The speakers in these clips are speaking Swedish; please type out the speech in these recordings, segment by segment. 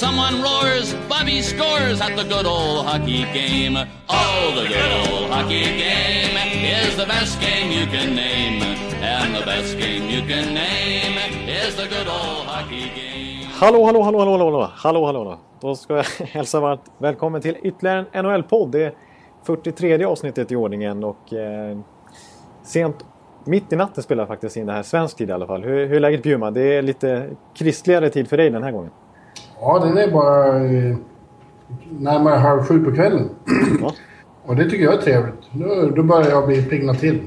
Someone roars, Bobby scores at the good old hockey game. Oh, the good old hockey game is the best game you can name. And the best game you can name is the good old hockey game. Hallå, hallå, hallå, hallå, hallå, hallå, hallå, hallå. Då ska jag hälsa varmt välkommen till ytterligare en NHL-podd. Det är 43 avsnittet i ordningen och eh, sent mitt i natten spelar jag faktiskt in det här, svensk tid i alla fall. Hur, hur är läget Bjurman? Det är lite kristligare tid för dig den här gången. Ja, den är bara eh, närmare halv sju på kvällen. Ja. Och det tycker jag är trevligt. Då, då börjar jag bli pigna till.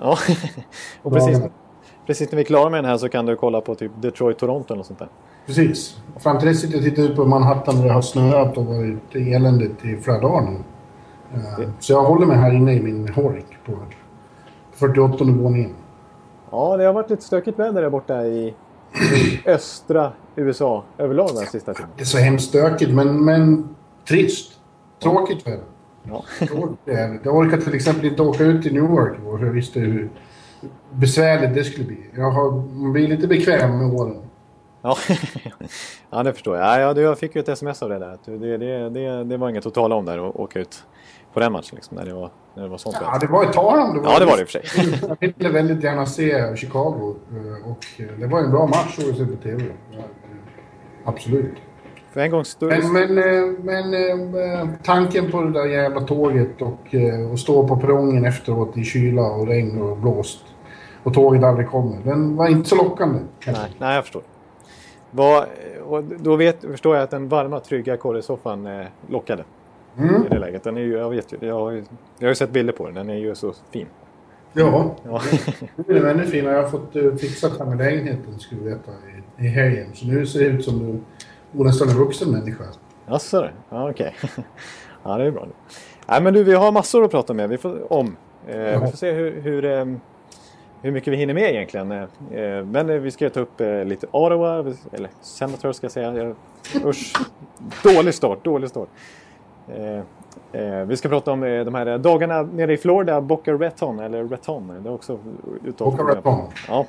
Ja, och precis, precis när vi är klara med den här så kan du kolla på typ Detroit-Toronto eller sånt där. Precis. Fram till dess sitter jag och tittar ut på Manhattan där det har snöat och varit eländigt i flera dagar nu. Eh, Så jag håller mig här inne i min Horik på 48 våningen. Ja, det har varit lite stökigt väder där borta i östra USA överlag den sista tiden. Det är så hemskt stökigt men, men trist. Tråkigt väder. Ja. Jag orkar till exempel inte åka ut till Newark igår för jag visste hur besvärligt det skulle bli. Jag har, man blir lite bekväm med åren. Ja, ja det förstår jag. Ja, jag fick ju ett sms av det där. att Det, det, det, det var inget att tala om där och åka ut på den matchen liksom, när det var, när det var sånt Ja, det var ett tag om det Ja, det var det i och för sig. Jag ville väldigt gärna se Chicago eh, och eh, det var en bra match att se på TV. Ja, eh, Absolut. För en gångs skull... Men, men, men tanken på det där jävla tåget och, och stå på perrongen efteråt i kyla och regn och blåst och tåget aldrig kommer. Den var inte så lockande. Nej, nej, jag förstår. Vad, och då vet, förstår jag att den varma, trygga korrespsoffan eh, lockade Mm. i det läget. Den är ju, jag, vet, ju- jag, har ju- jag har ju sett bilder på den. Den är ju så fin. Ja, Ja, nu är den ännu finare. Jag har fått uh, fixat här med lägenheten, ska du veta, i, i helgen. Så nu ser det ut som du bor nästan en vuxen människa. Jaså du? Ja, okej. ja, det är bra. Nej, men du, vi har massor att prata med. Vi får, om. Eh, vi får se hur, hur, eh, hur mycket vi hinner med egentligen. Eh, men eh, vi ska ta upp eh, lite Ottawa, eller Senators ska jag säga. Usch, dålig start, dålig start. Eh, eh, vi ska prata om eh, de här dagarna nere i Florida, Boca Raton, eller Raton. Det är också utav Boca Raton. Ja.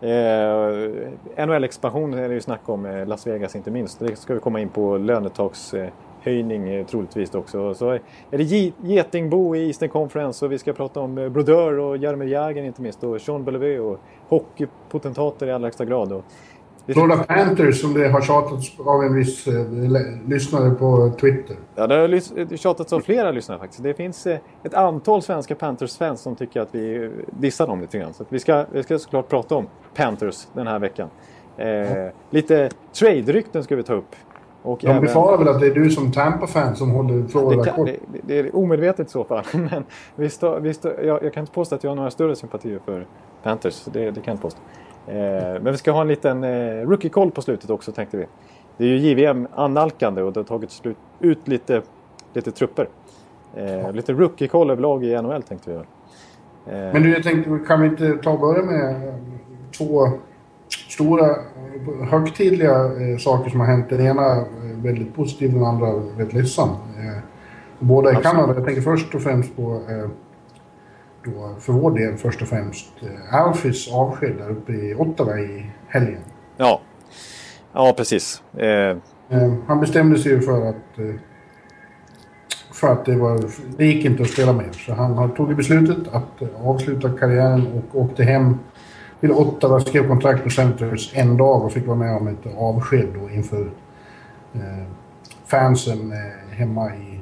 Eh, NHL-expansion är det ju snack om, Las Vegas inte minst. Det ska vi komma in på lönetakshöjning eh, troligtvis också. Så är det Ge- Getingbo i Eastern Conference och vi ska prata om Brodeur och Jaromir Jagr inte minst och Sean Bellevue och hockeypotentater i allra högsta grad. Och Florida Panthers som det har tjatats av en viss eh, lyssnare på Twitter. Ja, det har tjatats av flera lyssnare faktiskt. Det finns eh, ett antal svenska Panthers-fans som tycker att vi dissar dem lite grann. Så vi, ska, vi ska såklart prata om Panthers den här veckan. Eh, lite trade-rykten ska vi ta upp. Och De befarar väl att det är du som Tampa-fan som håller Florida det, kan, kort. det, det är omedvetet i så fall. Men vi står, vi står, jag, jag kan inte påstå att jag har några större sympatier för Panthers. Det, det kan jag inte påstå. Eh, men vi ska ha en liten eh, rookie-koll på slutet också tänkte vi. Det är ju JVM annalkande och det har tagit slut, ut lite, lite trupper. Eh, lite rookie-koll överlag i NHL tänkte vi göra. Eh, Men du, jag tänkte, kan vi inte ta och börja med eh, två stora högtidliga eh, saker som har hänt. Den ena väldigt positiv, den andra väldigt ledsam. Båda i. Kanada. Jag tänker först och främst på, då, för vår del först och främst, eh, Alfis avsked där uppe i Ottawa i helgen. ja. ja, precis. Eh, Eh, han bestämde sig ju för att eh, för att det, var, det gick inte att spela mer. Så han tagit beslutet att avsluta karriären och åkte hem till Ottawa, skrev kontrakt med Centers en dag och fick vara med om ett avsked då inför eh, fansen eh, hemma i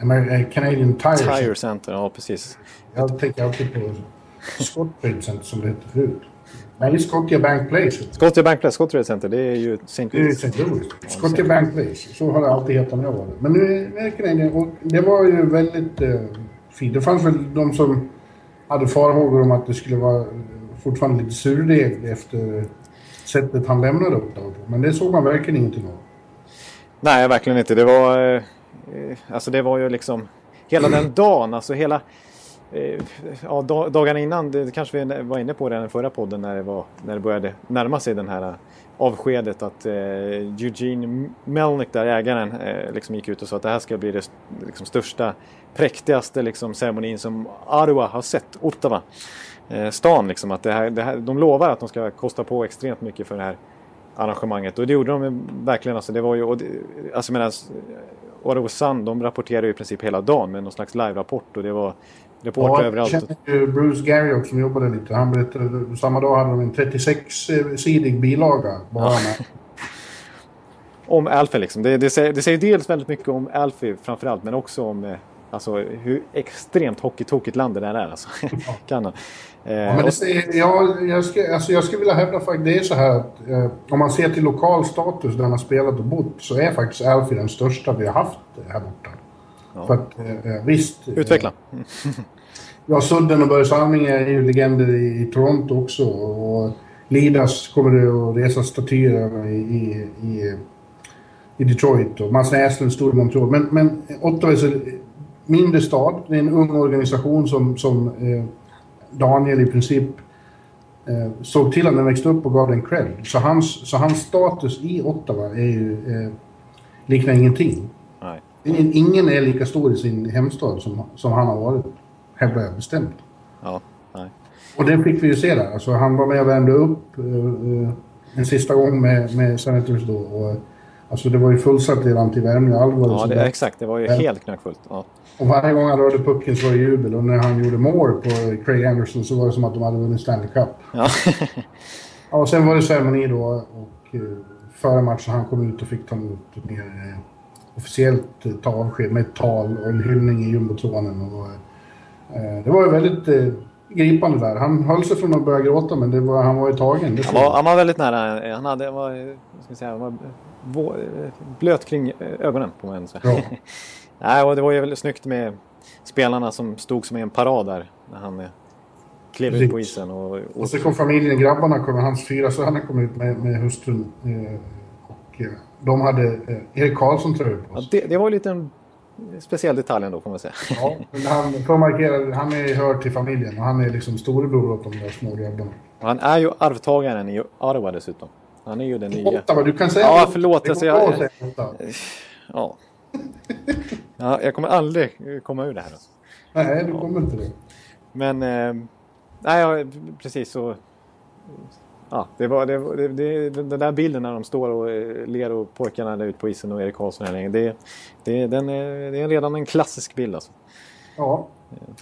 Amer- eh, Canadian Tire. Tire Center, ja precis. Jag tänker alltid på Scottrade Center som det hette förut. Nej, Scotia Bank Place. Scotia Bank Place, Scotia Center, det är ju St. Det är Louis. St. Louis. Scotia Bank Place. Så har det alltid hetat när jag var där. Men nu är det Canadian. Och det var ju väldigt eh, fint. Det fanns väl de som hade farhågor om att det skulle vara eh, fortfarande lite surdeg efter sättet han lämnade Ottawa på. Men det såg man verkligen ingenting av. Nej, verkligen inte. Det var, eh, Eh, alltså det var ju liksom hela den dagen, alltså hela eh, ja, dagarna innan, det kanske vi var inne på i den förra podden när det, var, när det började närma sig den här eh, avskedet att eh, Eugene Melnick, där ägaren, eh, liksom gick ut och sa att det här ska bli det liksom, största, präktigaste liksom, ceremonin som Arua har sett, Ottawa. Eh, stan liksom, att det här, det här, de lovar att de ska kosta på extremt mycket för det här arrangemanget och det gjorde de verkligen. Alltså, det var ju, och det, alltså medan Ottawa Sun, de rapporterade i princip hela dagen med någon slags live-rapport och det var reportrar ja, överallt. Jag känner ju Bruce Garriott som jobbade lite. Han berättade, samma dag hade de en 36-sidig bilaga bara med. om Alfie liksom. Det, det, säger, det säger dels väldigt mycket om Alfie framförallt men också om eh, alltså, hur extremt hockeytokigt land det där är. Alltså. kan Eh, ja, men det säger, ja, jag, ska, alltså jag skulle vilja hävda att det är så här att eh, om man ser till lokal status där han har spelat och bott så är faktiskt Alfie den största vi har haft här borta. Ja. För att, eh, eh visst... Eh, Utveckla. ja, Sudden och Börje Salming är ju legender i, i Toronto också. Och Lidas kommer det att resa statyer i, i, i, i Detroit och Mats Näslund stod i Montreal. Men, men Ottawa är en mindre stad. Det är en ung organisation som, som eh, Daniel i princip eh, såg till att den växte upp och gav den cred. Så hans, så hans status i Ottawa är ju, eh, liknar ingenting. Nej. Ingen är lika stor i sin hemstad som, som han har varit, hävdar jag bestämt. Ja, nej. Och det fick vi ju se där. Alltså, han var med och värmde upp uh, en sista gång med, med Senators då. Och, alltså det var ju fullsatt redan till värmning. Ja, det, exakt. Det var ju helt knackfullt. Ja. Och varje gång han rörde pucken så var det jubel. Och när han gjorde mål på Craig Anderson så var det som att de hade vunnit Stanley Cup. Ja. ja och sen var det ceremoni då. Och uh, före matchen han kom ut och fick ta emot mer uh, officiellt ta avsked med ett tal och en hyllning i jumbotronen. Och, uh, det var ju väldigt gripande där. Han höll sig från att börja gråta men det var, han var ju tagen. Han var, han var väldigt nära. Han hade, var, ska säga, var blöt kring ögonen på mig. Ja. Nej, och det var ju väldigt snyggt med spelarna som stod som i en parad där när han eh, klev ut på isen. Och, och... och så kom familjen, grabbarna kom, hans fyra söner kom ut med, med hustrun. Eh, och eh, de hade Erik Karlsson tröjor på sig. Ja, det, det var lite en speciell detalj ändå får man säga. Ja, men han, för markera, han är hör till familjen och han är liksom storebror åt de där små grabbarna. Han är ju arvtagaren i Ottawa dessutom. Han är ju den nya. Ottawa, du kan säga Ja, förlåt. Alltså, jag, ja. ja, jag kommer aldrig komma ur det här. Alltså. Nej, du kommer inte det. Men, eh, nej, precis så. Ja, det var det, det, det, den där bilden när de står och eh, ler och pojkarna där ute på isen och Erik Karlsson här det, det, den är, det är redan en klassisk bild alltså. Ja,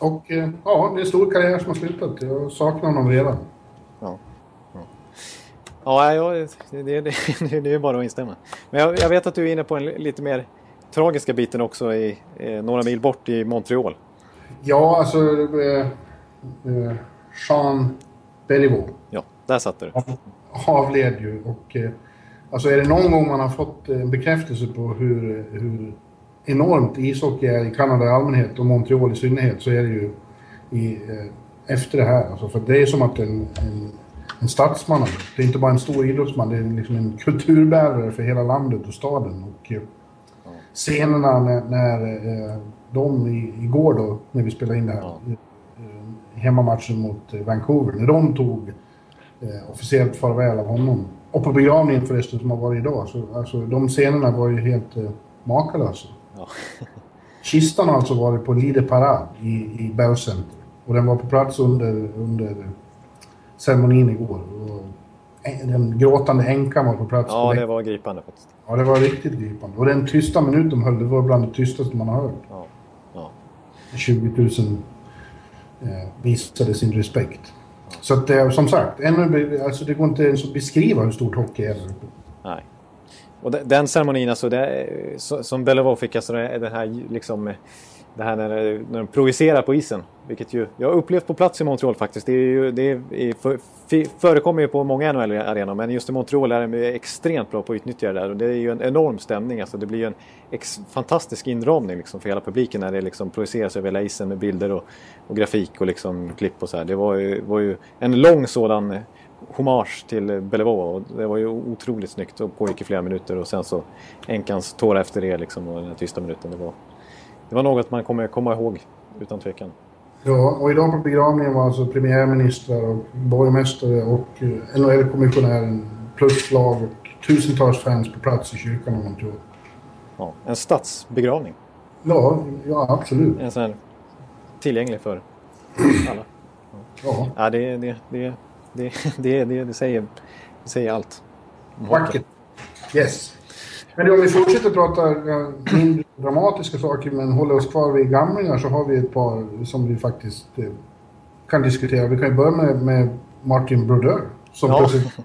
och eh, ja, det är en stor karriär som har slutat. Jag saknar honom redan. Ja. Ja, det, det, det, det är bara att instämma. Men jag, jag, vet att du är inne på en lite mer tragiska biten också i, eh, några mil bort i Montreal. Ja, alltså eh, eh, Jean Beliveau. Ja, där satt du. Avled ju och eh, alltså är det någon gång man har fått en bekräftelse på hur, hur enormt ishockey är i Kanada i allmänhet och Montreal i synnerhet så är det ju i, eh, efter det här. Alltså, för det är som att en, en, en statsman, det är inte bara en stor idrottsman, det är liksom en kulturbärare för hela landet och staden. Och, eh, scenerna när, när eh, de igår då, när vi spelade in det här, ja. Eh, hemmamatchen mot Vancouver, när de tog officiellt farväl av honom. Och på begravningen förresten som har varit idag, så alltså, de scenerna var ju helt eh, makalösa. Ja. Kistan har alltså varit på Lide Parade i, i Bell Center. Och den var på plats under, under ceremonin igår. Den gråtande änkan var på plats. Ja, på det var gripande faktiskt. Ja, det var riktigt gripande. Och den tysta minut de höll, det var bland det tystaste man har hört. Ja. Ja. 20 000 eh, visade sin respekt. Så att, eh, som sagt, ännu, alltså det går inte ens att beskriva hur stort hockey är Nej. Och den ceremonin, alltså, det, som Bellevaux fick, alltså det här liksom det här när, när de projicerar på isen. Vilket ju, jag har upplevt på plats i Montreal faktiskt. Det, är ju, det är, för, förekommer ju på många NHL-arenor men just i Montreal är de extremt bra på att utnyttja det där. Och det är ju en enorm stämning. Alltså det blir ju en ex, fantastisk inramning liksom för hela publiken när det liksom projiceras över hela isen med bilder och, och grafik och liksom klipp och så här. Det var ju, var ju en lång sådan hommage till Bellevaux och det var ju otroligt snyggt och pågick i flera minuter och sen så änkans tårar efter det liksom och den här tysta minuten. Det var, det var något man kommer komma ihåg utan tvekan. Ja, och idag på begravningen var alltså premiärministrar och borgmästare och eh, NHL-kommissionären plus lag och tusentals fans på plats i kyrkan om man tror. Ja, en stadsbegravning. Ja, ja absolut. En sån här tillgänglig för alla. Ja, Ja, det, det, det, det, det, det, det, säger, det säger allt. vackert. Yes. Men om vi fortsätter prata mindre dramatiska saker men håller oss kvar vid gamlingar så har vi ett par som vi faktiskt eh, kan diskutera. Vi kan ju börja med, med Martin Brodeur som Ja. plötsligt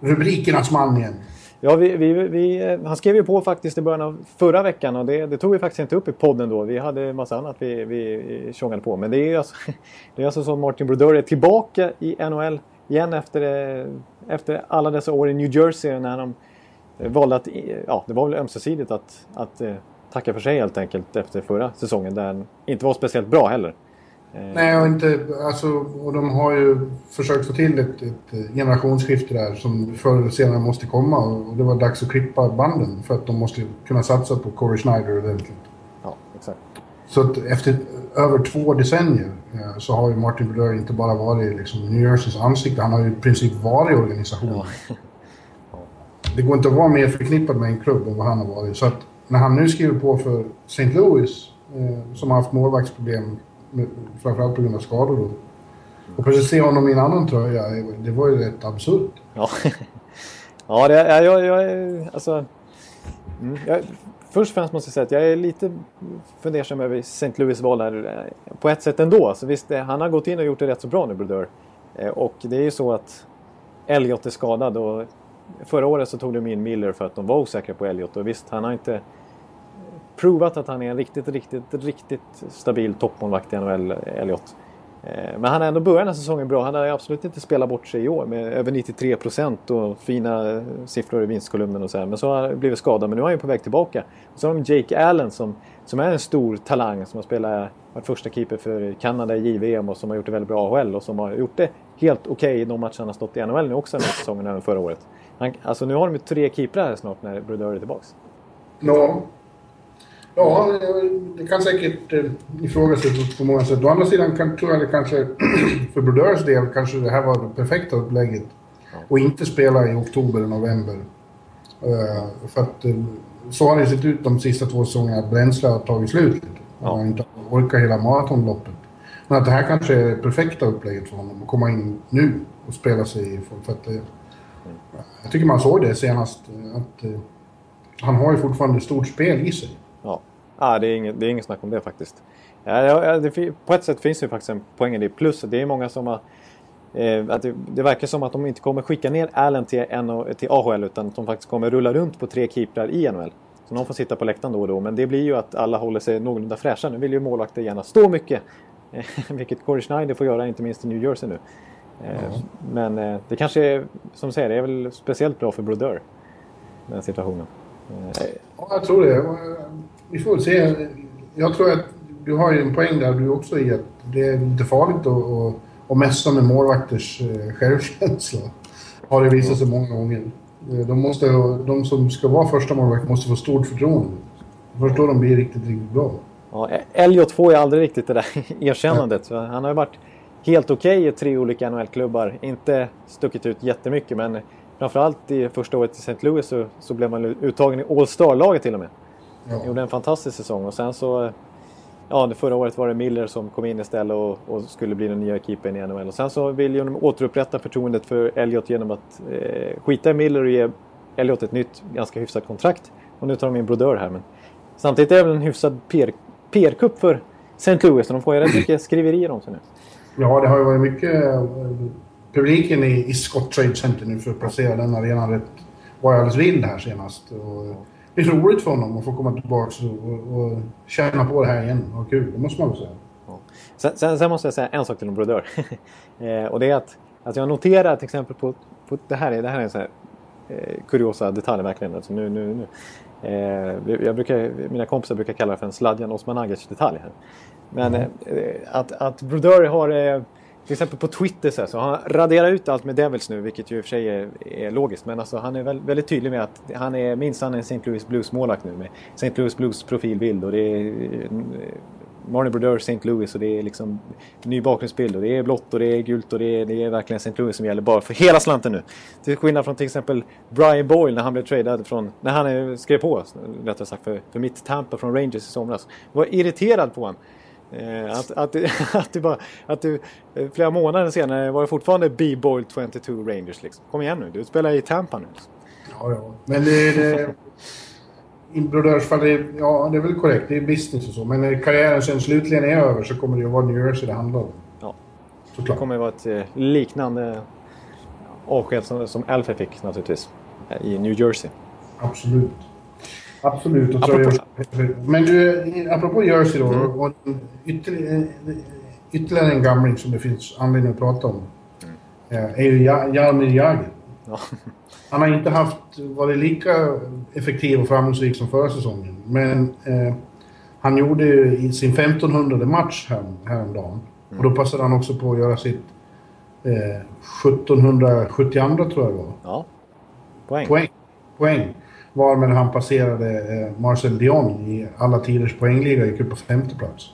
rubrikernas man igen. Ja, vi, vi, vi, eh, han skrev ju på faktiskt i början av förra veckan och det, det tog vi faktiskt inte upp i podden då. Vi hade en massa annat vi, vi tjongade på. Men det är alltså, det är alltså så Martin Brodeur är tillbaka i NHL igen efter, eh, efter alla dessa år i New Jersey när han eh, valde att, eh, ja det var väl ömsesidigt att, att eh, tacka för sig helt enkelt efter förra säsongen där han inte var speciellt bra heller. Eh, Nej, och inte, alltså, och de har ju försökt få till ett, ett generationsskifte där som förr eller senare måste komma. Och det var dags att klippa banden för att de måste kunna satsa på Corey Schneider ordentligt. Ja, exakt. Så att efter över två decennier eh, så har ju Martin Brodeur inte bara varit liksom New Jerseys ansikte, han har ju i princip varit organisationen. Det går inte att vara mer förknippad med en klubb än vad han har varit. Så att när han nu skriver på för St. Louis, eh, som har haft målvaktsproblem, med, framförallt på grund av skador då. Och plötsligt se honom i en annan tröja, det var ju rätt absurt. Ja, ja det, jag, jag, jag. Alltså, mm, jag, först och främst måste jag säga att jag är lite fundersam över St. Louis val här. Eh, på ett sätt ändå. Så visst, eh, han har gått in och gjort det rätt så bra nu, Brodeur. Eh, och det är ju så att Elliot är skadad. Och förra året så tog de in Miller för att de var osäkra på Elliot. Och visst, han har inte provat att han är en riktigt, riktigt, riktigt stabil toppmålvakt i NHL, Elliot. Eh, men han har ändå börjat den här säsongen bra. Han har absolut inte spelat bort sig i år med över 93 procent och fina eh, siffror i vinstkolumnen och så här. Men så har han blivit skadad. Men nu är han ju på väg tillbaka. Och så har de Jake Allen som, som är en stor talang som har spelat, varit första keeper för Kanada i JVM och som har gjort det väldigt bra i AHL och som har gjort det helt okej i de matcher han har stått i NHL nu också den här säsongen även förra året. Han, alltså nu har de ju tre keeprar här snart när Brodeur är tillbaks. Ja. Ja, det kan säkert eh, ifrågasättas på många sätt. Å andra sidan kan, tror jag det kanske, för Brodeurs del, kanske det här var det perfekta upplägget. Och inte spela i oktober och november. Eh, för att eh, så har det sett ut de sista två säsongerna, att bränsle har tagit slut. Ja. Han har inte orkat hela maratonloppet. Men att det här kanske är det perfekta upplägget för honom, att komma in nu och spela sig i. För, att, eh, jag tycker man såg det senast, eh, att uh, han har ju fortfarande stort spel i sig. Ja, ah, det, är inget, det är inget snack om det faktiskt. Ja, det, på ett sätt finns det ju faktiskt en poäng i det. Plus det är många som har... Eh, att det, det verkar som att de inte kommer skicka ner Allen till, NO, till AHL utan att de faktiskt kommer rulla runt på tre keeprar i NHL. Så någon får sitta på läktaren då och då. Men det blir ju att alla håller sig någorlunda fräscha. Nu vill ju målvakter gärna stå mycket. Eh, vilket Corey Schneider får göra, inte minst i New Jersey nu. Eh, Men eh, det kanske är, som säger, det är väl speciellt bra för Brodeur. Den situationen. Eh, Ja, jag tror det. Vi får väl se. Jag tror att du har ju en poäng där du också i att det är lite farligt att, att, messa med målvakters självkänsla. Har det visat sig många gånger. De, måste, de som ska vara första målvakt måste få stort förtroende. Först då de blir riktigt, riktigt bra. Ja, Elliot får ju aldrig riktigt det där erkännandet. Så han har ju varit helt okej i tre olika NHL-klubbar. Inte stuckit ut jättemycket men framförallt i första året i St. Louis så, så blev man uttagen i All Star-laget till och med. Ja. Gjorde en fantastisk säsong och sen så... Ja, det förra året var det Miller som kom in istället och, och skulle bli den nya keepern i NHL. Och sen så vill ju de återupprätta förtroendet för Elliot genom att eh, skita i Miller och ge Elliot ett nytt, ganska hyfsat kontrakt. Och nu tar de in Brodeur här. Men samtidigt är det väl en hyfsad PR PR-kupp för St. Louis. Så de får ju rätt mycket skriverier om sig nu. Ja, det har ju varit mycket... Eh, publiken i, i Scott Trade Center nu för att placera den arenan rätt var ju alldeles vild här senast. Och, eh, det är så roligt för honom att få komma tillbaka och, och, känna på det här igen. Vad kul, det måste man väl säga. Sen, sen, sen måste jag säga en sak till om Brodeur. eh, och det är att alltså jag noterar till exempel på, på det här är, det här är en sån här eh, kuriosa detalj verkligen. Alltså nu, nu, nu. Eh, jag brukar, mina kompisar brukar kalla det för en Sladjan Osmanagic detalj här. Men eh, att, att Brodeur har eh, till exempel på Twitter så, här, så han raderar ut allt med Devils nu, vilket ju i och för sig är, är logiskt. Men alltså, han är väl, väldigt tydlig med att han är minsann en St. Louis Blues målvakt nu med St. Louis Blues profilbild och det är eh, Marnie Brodeur, St. Louis och det är liksom ny bakgrundsbild och det är blått och det är gult och det är, det är verkligen St. Louis som gäller bara för hela slanten nu. Till skillnad från till exempel Brian Boyle när han blev tradad från, när han skrev på, rättare sagt, för, för mitt Tampa från Rangers i somras. Var irriterad på honom. Eh, att, att, att, det bara, att det, eh, flera månader senare var det fortfarande B-Boyle 22 Rangers. Liksom. Kom igen nu, du spelar i Tampa nu. Liksom. Ja, ja. Men det, det, i brodörsfall, det, ja det är väl korrekt. Det är business och så. Men när karriären sen slutligen är över så kommer det ju vara New Jersey det handlar om. Ja. Såklart. Det kommer vara ett eh, liknande avsked som, som Alfie fick naturligtvis. I New Jersey. Absolut. Absolut. Och apropå... Men du, apropå Jersey då. Mm. Och ytterligare, ytterligare en gamling som det finns anledning att prata om. Mm. Är ju Jaromir Jagr. Ja. Han har inte haft, varit lika effektiv och framgångsrik som förra säsongen. Men eh, han gjorde ju sin 1500 match här, häromdagen. Mm. Och då passade han också på att göra sitt eh, 1772 tror jag det var. Ja. Poäng. Poäng. Poäng. Varmed han passerade eh, Marcel Dion i alla tiders poängliga, gick upp på femte plats.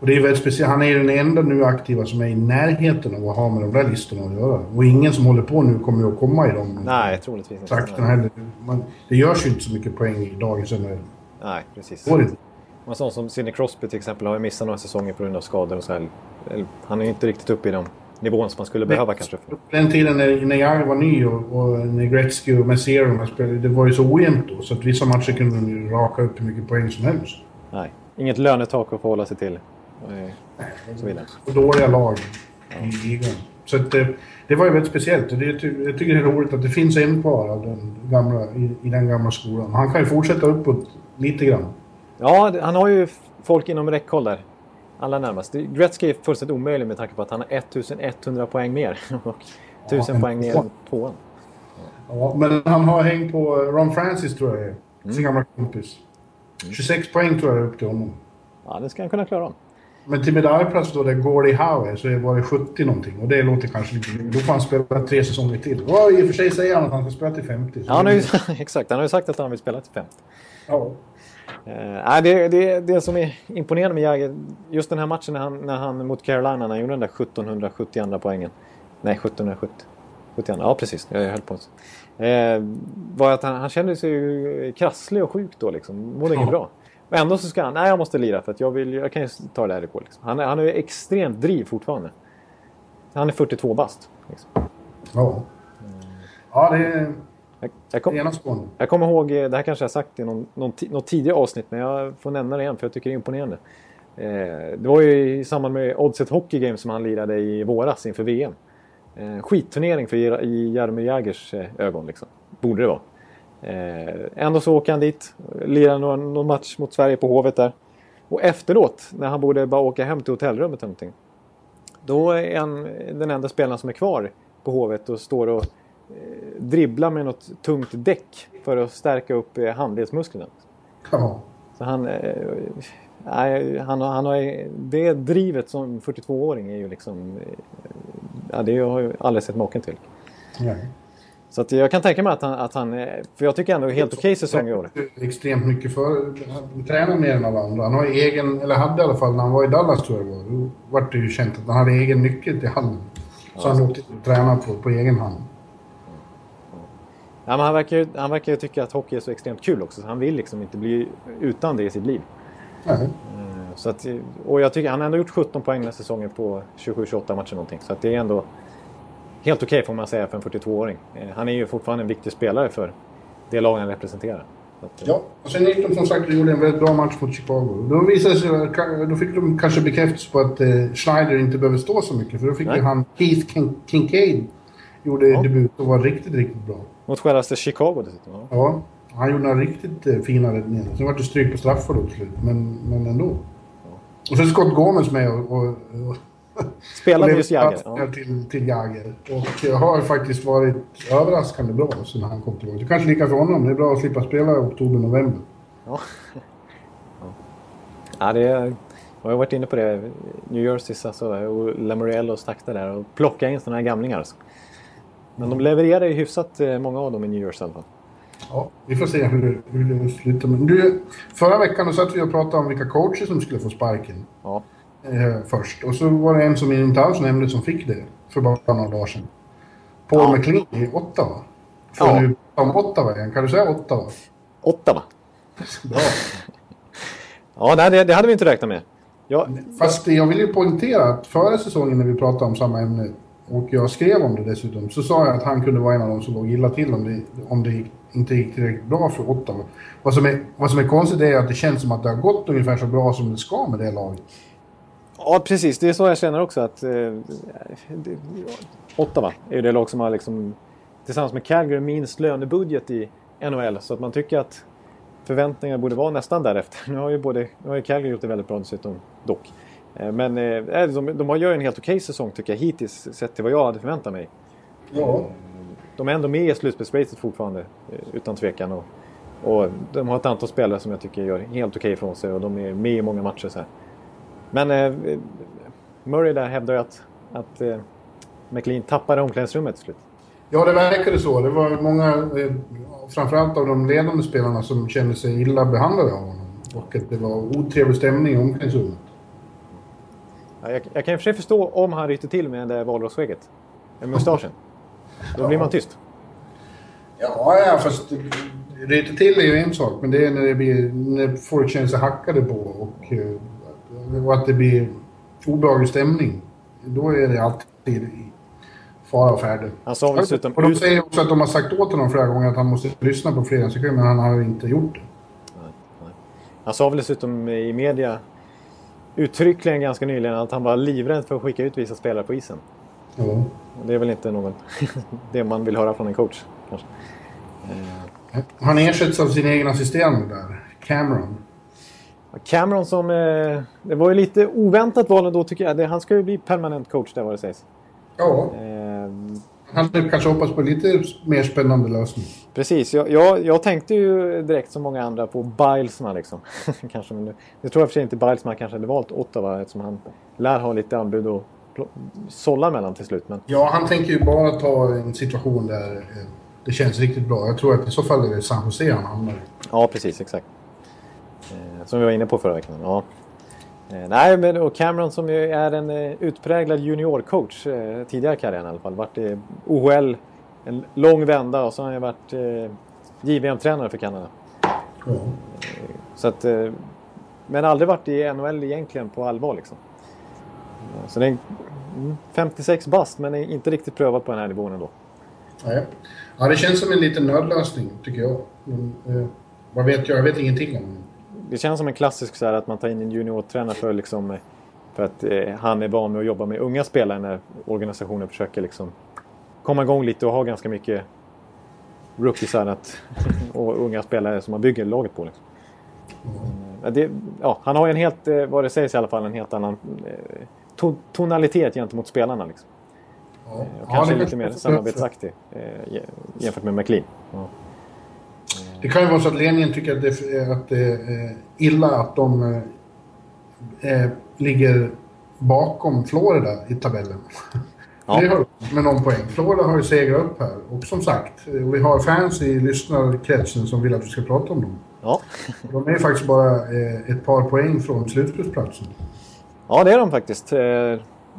Och det är väldigt speciellt. Han är den enda nu aktiva som är i närheten av att ha med de där listorna att göra. Och ingen som håller på nu kommer ju att komma i dem. Nej, troligtvis inte. Heller. Man, det görs ju inte så mycket poäng i dagens NHL. Nej, precis. Går inte. En sån som Sidney Crosby till exempel har ju missat några säsonger på grund av skador och så här. Han är ju inte riktigt uppe i de nivån som man skulle behöva kanske. På den tiden när, när jag var ny och, och när Gretzky och Messier spelade, det var ju så ojämnt då. Så att vissa matcher kunde de ju raka upp hur mycket poäng som helst. Nej, inget lönetak att förhålla sig till. Och så vidare. Och dåliga lag i ligan. Så att, det, det var ju väldigt speciellt. Och det, jag tycker det är roligt att det finns en kvar av den gamla, i, i den gamla skolan. Han kan ju fortsätta uppåt lite grann. Ja, han har ju folk inom räckhåll där. Allra närmast. Gretzky är fullständigt omöjlig med tanke på att han har 1100 poäng mer. och 1000 ja, poäng mer än tvåan. Ja, men han har hängt på Ron Francis tror jag är. Sin mm. gamla kompis. 26 mm. poäng tror jag är upp till honom. Ja, det ska han kunna klara om. Men till medaljplats då, där Gordie Howe så var det 70 någonting. Och det låter kanske lite Då får han spela tre säsonger till. Och i och för sig säger han att han ska spela till 50. Ja, han ju, exakt. Han har ju sagt att han vill spela till 50. Ja. Uh, det, det, det som är imponerande med Jagger, just den här matchen när han, när han mot Carolina, när han gjorde den där 1772 poängen. Nej, 1770. 72, ja precis, jag höll på. Uh, var att han, han kände sig krasslig och sjuk då liksom. Mådde inget bra. Och ändå så ska han, nej jag måste lira för att jag vill, jag kan ju ta det här igår. Liksom. Han, han har ju extremt driv fortfarande. Han är 42 bast. Liksom. Ja. Ja, det är jag, jag, kom, jag kommer ihåg, det här kanske jag sagt i någon, någon, något tidigare avsnitt, men jag får nämna det igen för jag tycker det är imponerande. Eh, det var ju i samband med Oddset Hockey Game som han lirade i våras inför VM. Eh, skitturnering för i Jaromir Jagers eh, ögon liksom. Borde det vara. Eh, ändå så åker han dit, lirar någon, någon, match mot Sverige på Hovet där. Och efteråt, när han borde bara åka hem till hotellrummet eller någonting. Då är han den enda spelaren som är kvar på Hovet och står och eh, dribblar med något tungt däck för att stärka upp eh, handledsmusklerna. Ja. Så han, eh, han, han har, det drivet som 42-åring är ju liksom... Ja, det har jag aldrig sett maken till. Nej. Så att jag kan tänka mig att han, att han för jag tycker ändå helt okej okay säsong i år. Extremt mycket för, han tränar mer än alla andra. Han har egen, eller hade i alla fall när han var i Dallas tror jag var. Då var det ju känt att han hade egen nyckel till hallen. Så ja. han åkte och tränade på, på egen hand. Ja, men han, verkar ju, han verkar ju tycka att hockey är så extremt kul också. Så han vill liksom inte bli utan det i sitt liv. Eh, så att, och jag tycker han har ändå gjort 17 poäng den här säsongen på 27-28 matcher någonting. Så att det är ändå helt okej okay, får man säga för en 42-åring. Eh, han är ju fortfarande en viktig spelare för det lag han representerar. Att, eh, ja, och sen gick de som sagt och gjorde en väldigt bra match mot Chicago. Då, visade sig, då fick de kanske bekräftelse på att eh, Schneider inte behöver stå så mycket. För då fick ju han Keith Kin Kincaid gjorde ja. debut och var riktigt, riktigt bra. Mot självaste Chicago dessutom. Ja. ja, han gjorde några riktigt eh, fina räddningar. Sen var det stryk på straffar då till slut, men, men ändå. Ja. Och sen Scott Gomez med och, och, och Spelade just Jagger. Ja. Till, till Jagger. Och har faktiskt varit överraskande bra sen han kom tillbaka. Det kanske lika för honom. Det är bra att slippa spela i oktober, november. Ja. ja, det är... Jag har varit inne på det. New Jerseys alltså, och Lamoriellos takter där och plocka in sådana här gamlingar. Alltså. Men de levererar ju hyfsat eh, många av dem i New Jersey i alla fall. Ja, vi får se hur det, hur det slutar. Men du, förra veckan satt vi och pratade om vilka coacher som skulle få sparken. Ja. Eh, först. Och så var det en som inte alls nämnde som fick det för bara några dagar sedan. Paul Ja. McLean i Ottawa. Får Ja. nu om Ottawa igen. Kan du säga Ottawa? Ottawa. Bra. Ja, det, det hade vi inte räknat med. Ja, Fast jag vill ju poängtera att förra säsongen när vi pratade om samma ämne och jag skrev om det dessutom så sa jag att han kunde vara en av dem som låg illa till om det, om det gick, inte gick tillräckligt bra för Ottawa. Vad som, är, vad som är konstigt är att det känns som att det har gått ungefär så bra som det ska med det laget. ja, precis. Det är så jag känner också. att eh, det, Ottawa är ju det lag som har liksom, tillsammans med Calgary minst lönebudget i NHL. Så att man tycker att förväntningarna borde vara nästan därefter. Nu har ju, både, nu har ju Calgary gjort det väldigt bra dessutom, dock. Eh, Men eh, de, de har ju en helt okej säsong tycker jag hittills sett till vad jag hade förväntat mig. Ja. De är ändå med i slutspelsracet fortfarande, eh, utan tvekan. Och, och de har ett antal spelare som jag tycker gör helt okej ifrån sig och de är med i många matcher. Så här. Men eh, Murray där hävdar ju att, att eh, McLean tappade omklädningsrummet till slut. Ja, det verkade så. Det var många, eh, framförallt av de ledande spelarna, som kände sig illa behandlade av honom. Och att det var otrevlig stämning i omklädningsrummet. Ja, jag, jag kan i och för sig förstå om han ryter till med det där valrosskägget. Med mustaschen. Då blir man tyst. Ja, ja fast ryta till är ju en sak, men det är när, det blir, när folk känner sig hackade på och, eh, och att det blir obehaglig stämning. Då är det alltid fara och färde. Han sa väl dessutom Och de säger också att de har sagt åt honom flera gånger att han måste lyssna på fredagssekund, men han har ju inte gjort det. Han sa väl dessutom i media uttryckligen ganska nyligen att han var livrädd för att skicka ut vissa spelare på isen. Och det är väl inte någon det man vill höra från en coach. Kanske. Eh, Han ersätts av sin egen assisterande där, Cameron. Cameron som... Eh, det var ju lite oväntat val ändå tycker jag. Han ska ju bli permanent coach där vad det sägs. Ja, Eh, han hade kanske hoppats på lite mer spännande lösning. precis. Jag, jag, jag tänkte ju direkt som många andra på Bilesman liksom. kanske, men nu, nu tror jag för sig inte Bilesman kanske hade valt Ottawa eftersom han lär ha lite anbud att sålla mellan till slut. Men Ja, han tänker ju bara ta en situation där eh, det känns riktigt bra. Jag tror att i så fall är det San Jose han hamnar i. Ja, precis. Exakt. Eh, som vi var inne på förra veckan. Ja. Eh, nej, men och Cameron som ju är en eh, utpräglad juniorcoach eh, tidigare i karriären i alla fall. Varit i OHL en lång vända och så har han ju varit JVM-tränare för Kanada. Ja. Så att, men aldrig varit i NHL egentligen på allvar liksom. Så det är en, mm, 56 bast men är inte riktigt prövad på den här nivån ändå. Nej. ja, det känns som en liten nödlösning tycker jag. Men, eh, vad vet jag? Jag vet ingenting om det. Känns som en klassisk så här att man tar in en juniortränare för, liksom, eh, för att eh, han är van med att jobba med unga spelare när organisationen försöker liksom komma igång lite och ha ganska mycket rookiesar att, och unga spelare som man bygger laget på. Liksom. Mm, det, ja, han har en helt, eh, vad det sägs i alla fall, en helt annan eh, to, tonalitet gentemot spelarna. Liksom. Ja. Och Ja, kanske det lite mer samarbetsaktig eh, jä- jämfört med McLean. Ja. Det kan ju vara så att ledningen tycker att det, är- att det är eh, illa att de eh, eh, ligger bakom Florida i tabellen. Ja. Det har med någon poäng. Florida har ju segrat upp här. Och som sagt, eh, vi har fans i lyssnarkretsen som vill att vi ska prata om dem. Ja. De är ju faktiskt bara eh, ett par poäng från slutspelsplatsen. Ja, det är de faktiskt.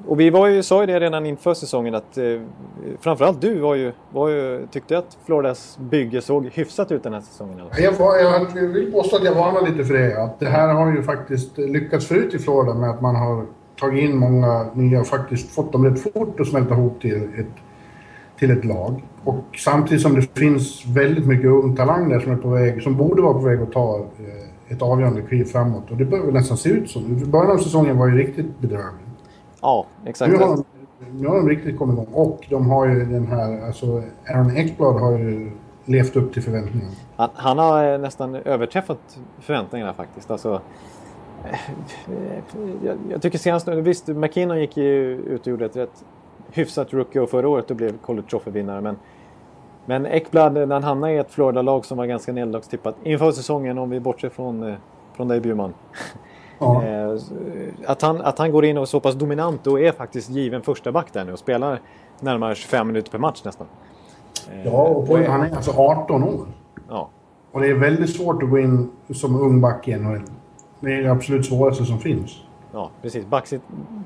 Och vi var ju, sa ju det redan inför säsongen att eh, framförallt du var ju, var ju, tyckte att Floridas bygge såg hyfsat ut den här säsongen. Jag, var, jag vill påstå att jag varnar lite för det. Att det här har ju faktiskt lyckats förut i Florida med att man har tagit in många nya och faktiskt fått dem rätt fort att smälta ihop till ett, till ett lag. Och samtidigt som det finns väldigt mycket ung talang där som är på väg, som borde vara på väg att ta eh, ett avgörande kliv framåt. Och det börjar väl nästan se ut så. Början av säsongen var ju riktigt bedrövlig. Ja, exakt. Nu har, de, nu har de riktigt kommit igång. Och de har ju den här, alltså Aaron Ekblad har ju levt upp till förväntningarna. Han, han har eh, nästan överträffat förväntningarna faktiskt. Alltså, eh, jag, jag tycker senast nu, visst McKinnon gick ju ut och gjorde ett rätt hyfsat rookie och förra året och blev College Trophy-vinnare. Men, men Ekblad, när han hamnade i ett Florida-lag som var ganska nederlagstippat inför säsongen, om vi bortser från, eh, från dig Bjurman. Ja. Eh, Att han, att han går in och är så pass dominant och är faktiskt given första back där nu och spelar närmare 25 minuter per match nästan. Eh, Ja, och på, han är alltså 18 år. Ja. Och det är väldigt svårt att gå in som ung back i NHL. Det är det absolut svåraste som finns. Ja, precis. Backsit,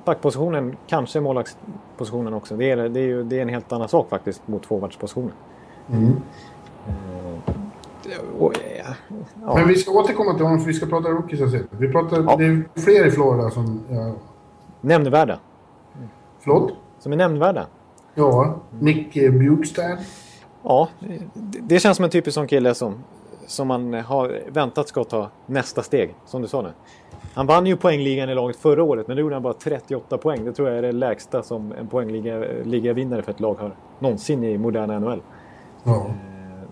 backpositionen, kanske målvaktspositionen också. Det är, det, är ju, det är en helt annan sak faktiskt mot forwardspositionen. Mm. Och, ja, ja. Men vi ska återkomma till honom för vi ska prata rookies ser. Vi pratar, Ja. Det är fler i Florida som... Ja, Nämnvärda. förlåt? Som är nämnvärda. Ja, Nick eh, Bjugstad. Ja, det, det känns som en typisk sån kille som, som man har väntat ska ta nästa steg, som du sa nu. Han vann ju poängligan i laget förra året, men då gjorde han bara 38 poäng. Det tror jag är det lägsta som en poängliga-vinnare för ett lag har någonsin i moderna NHL. Ja.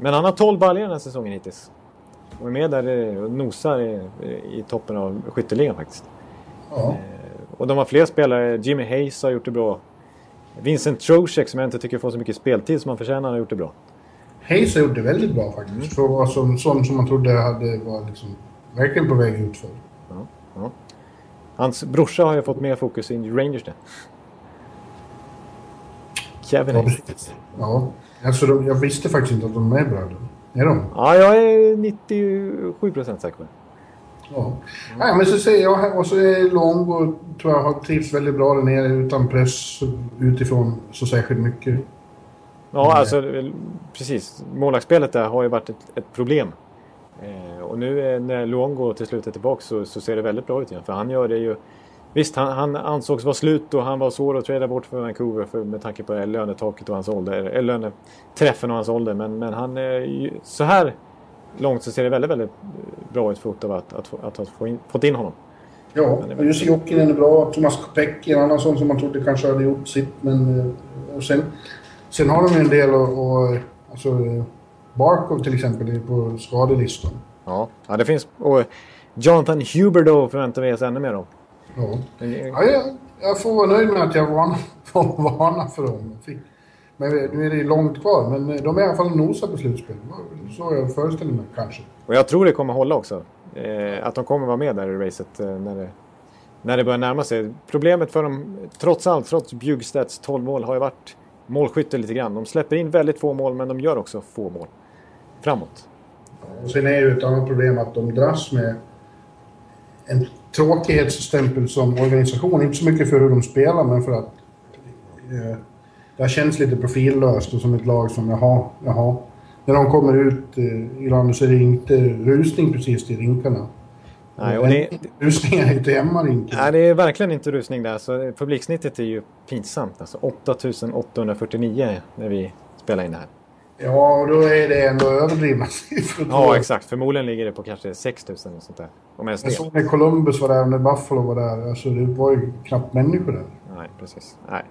Men han har 12 baljor den här säsongen hittills. Och är med där eh, och nosar i, i toppen av skytteligan faktiskt. ja. Och de har fler spelare. Jimmy Hayes har gjort det bra. Vincent Trocek som jag inte tycker får så mycket speltid som han förtjänar har gjort det bra. Hayes har gjort det väldigt bra faktiskt. För att vara som, sån som man trodde hade, var liksom, verkligen på väg ut för. Ja. Hans brorsa har ju fått mer fokus i Rangers det. Kevin Ja, Hayes. Ja. Alltså, de, jag visste faktiskt inte att de är bröder. Är de? Ja, jag är 97% säker på det. Ja. Nej, men så säger jag och så är Longo, tror jag, har trivs väldigt bra där nere utan press utifrån så särskilt mycket. Ja, alltså precis. Målvaktsspelet där har ju varit ett, ett problem. Eh, och nu när Luongo till slut är tillbaka så, så ser det väldigt bra ut igen. För han gör det ju... Visst, han, han ansågs vara slut och han var svår att trada bort för Vancouver för, med tanke på lönetaket och hans ålder. Eller löneträffen och hans ålder. Men, men han... Ju- så här långt så ser det väldigt, väldigt bra ut för Ottawa att, att, att, ha få in, fått in honom. Ja, och Jussi Jokinen är bra. Thomas Kopecky är en annan sån som man trodde kanske hade gjort sitt. Men, eh, och sen, sen har de ju en del och, och alltså, Barkov till exempel är på skadelistan. Ja, ja det finns... Och Jonathan Huberdeau förväntar vi oss ännu mer om. Ja. Ja, jag, jag får vara nöjd med att jag varnar, får varna för dem. Men nu är det långt kvar, men eh, de är i alla fall nosar på slutspel. Så jag föreställer mig kanske. Och jag tror det kommer hålla också. Eh, att de kommer vara med där i racet eh, när, det, när det börjar närma sig. Problemet för dem, trots allt, trots Bjugstedts 12 mål, har ju varit målskytte lite grann. De släpper in väldigt få mål, men de gör också få mål. Framåt. Och sen är ju ett annat problem att de dras med en tråkighetsstämpel som organisation. Inte så mycket för hur de spelar, men för att eh, det har känts lite profillöst och som ett lag som jaha, jaha. När de kommer ut eh, i landet så är det inte rusning precis till rinkarna. Nej, och det, Rusningar är till hemmarinken. nej, det är verkligen inte rusning där. Så publiksnittet är ju pinsamt. Alltså 8849 när vi spelar in det här. Ja, och då är det ändå överdrivna siffror. Ja, exakt. Förmodligen ligger det på kanske 6000 och sånt där. Om ens Jag såg när Columbus var där när Buffalo var där. Alltså det var ju knappt människor där. Nej, precis. Nej.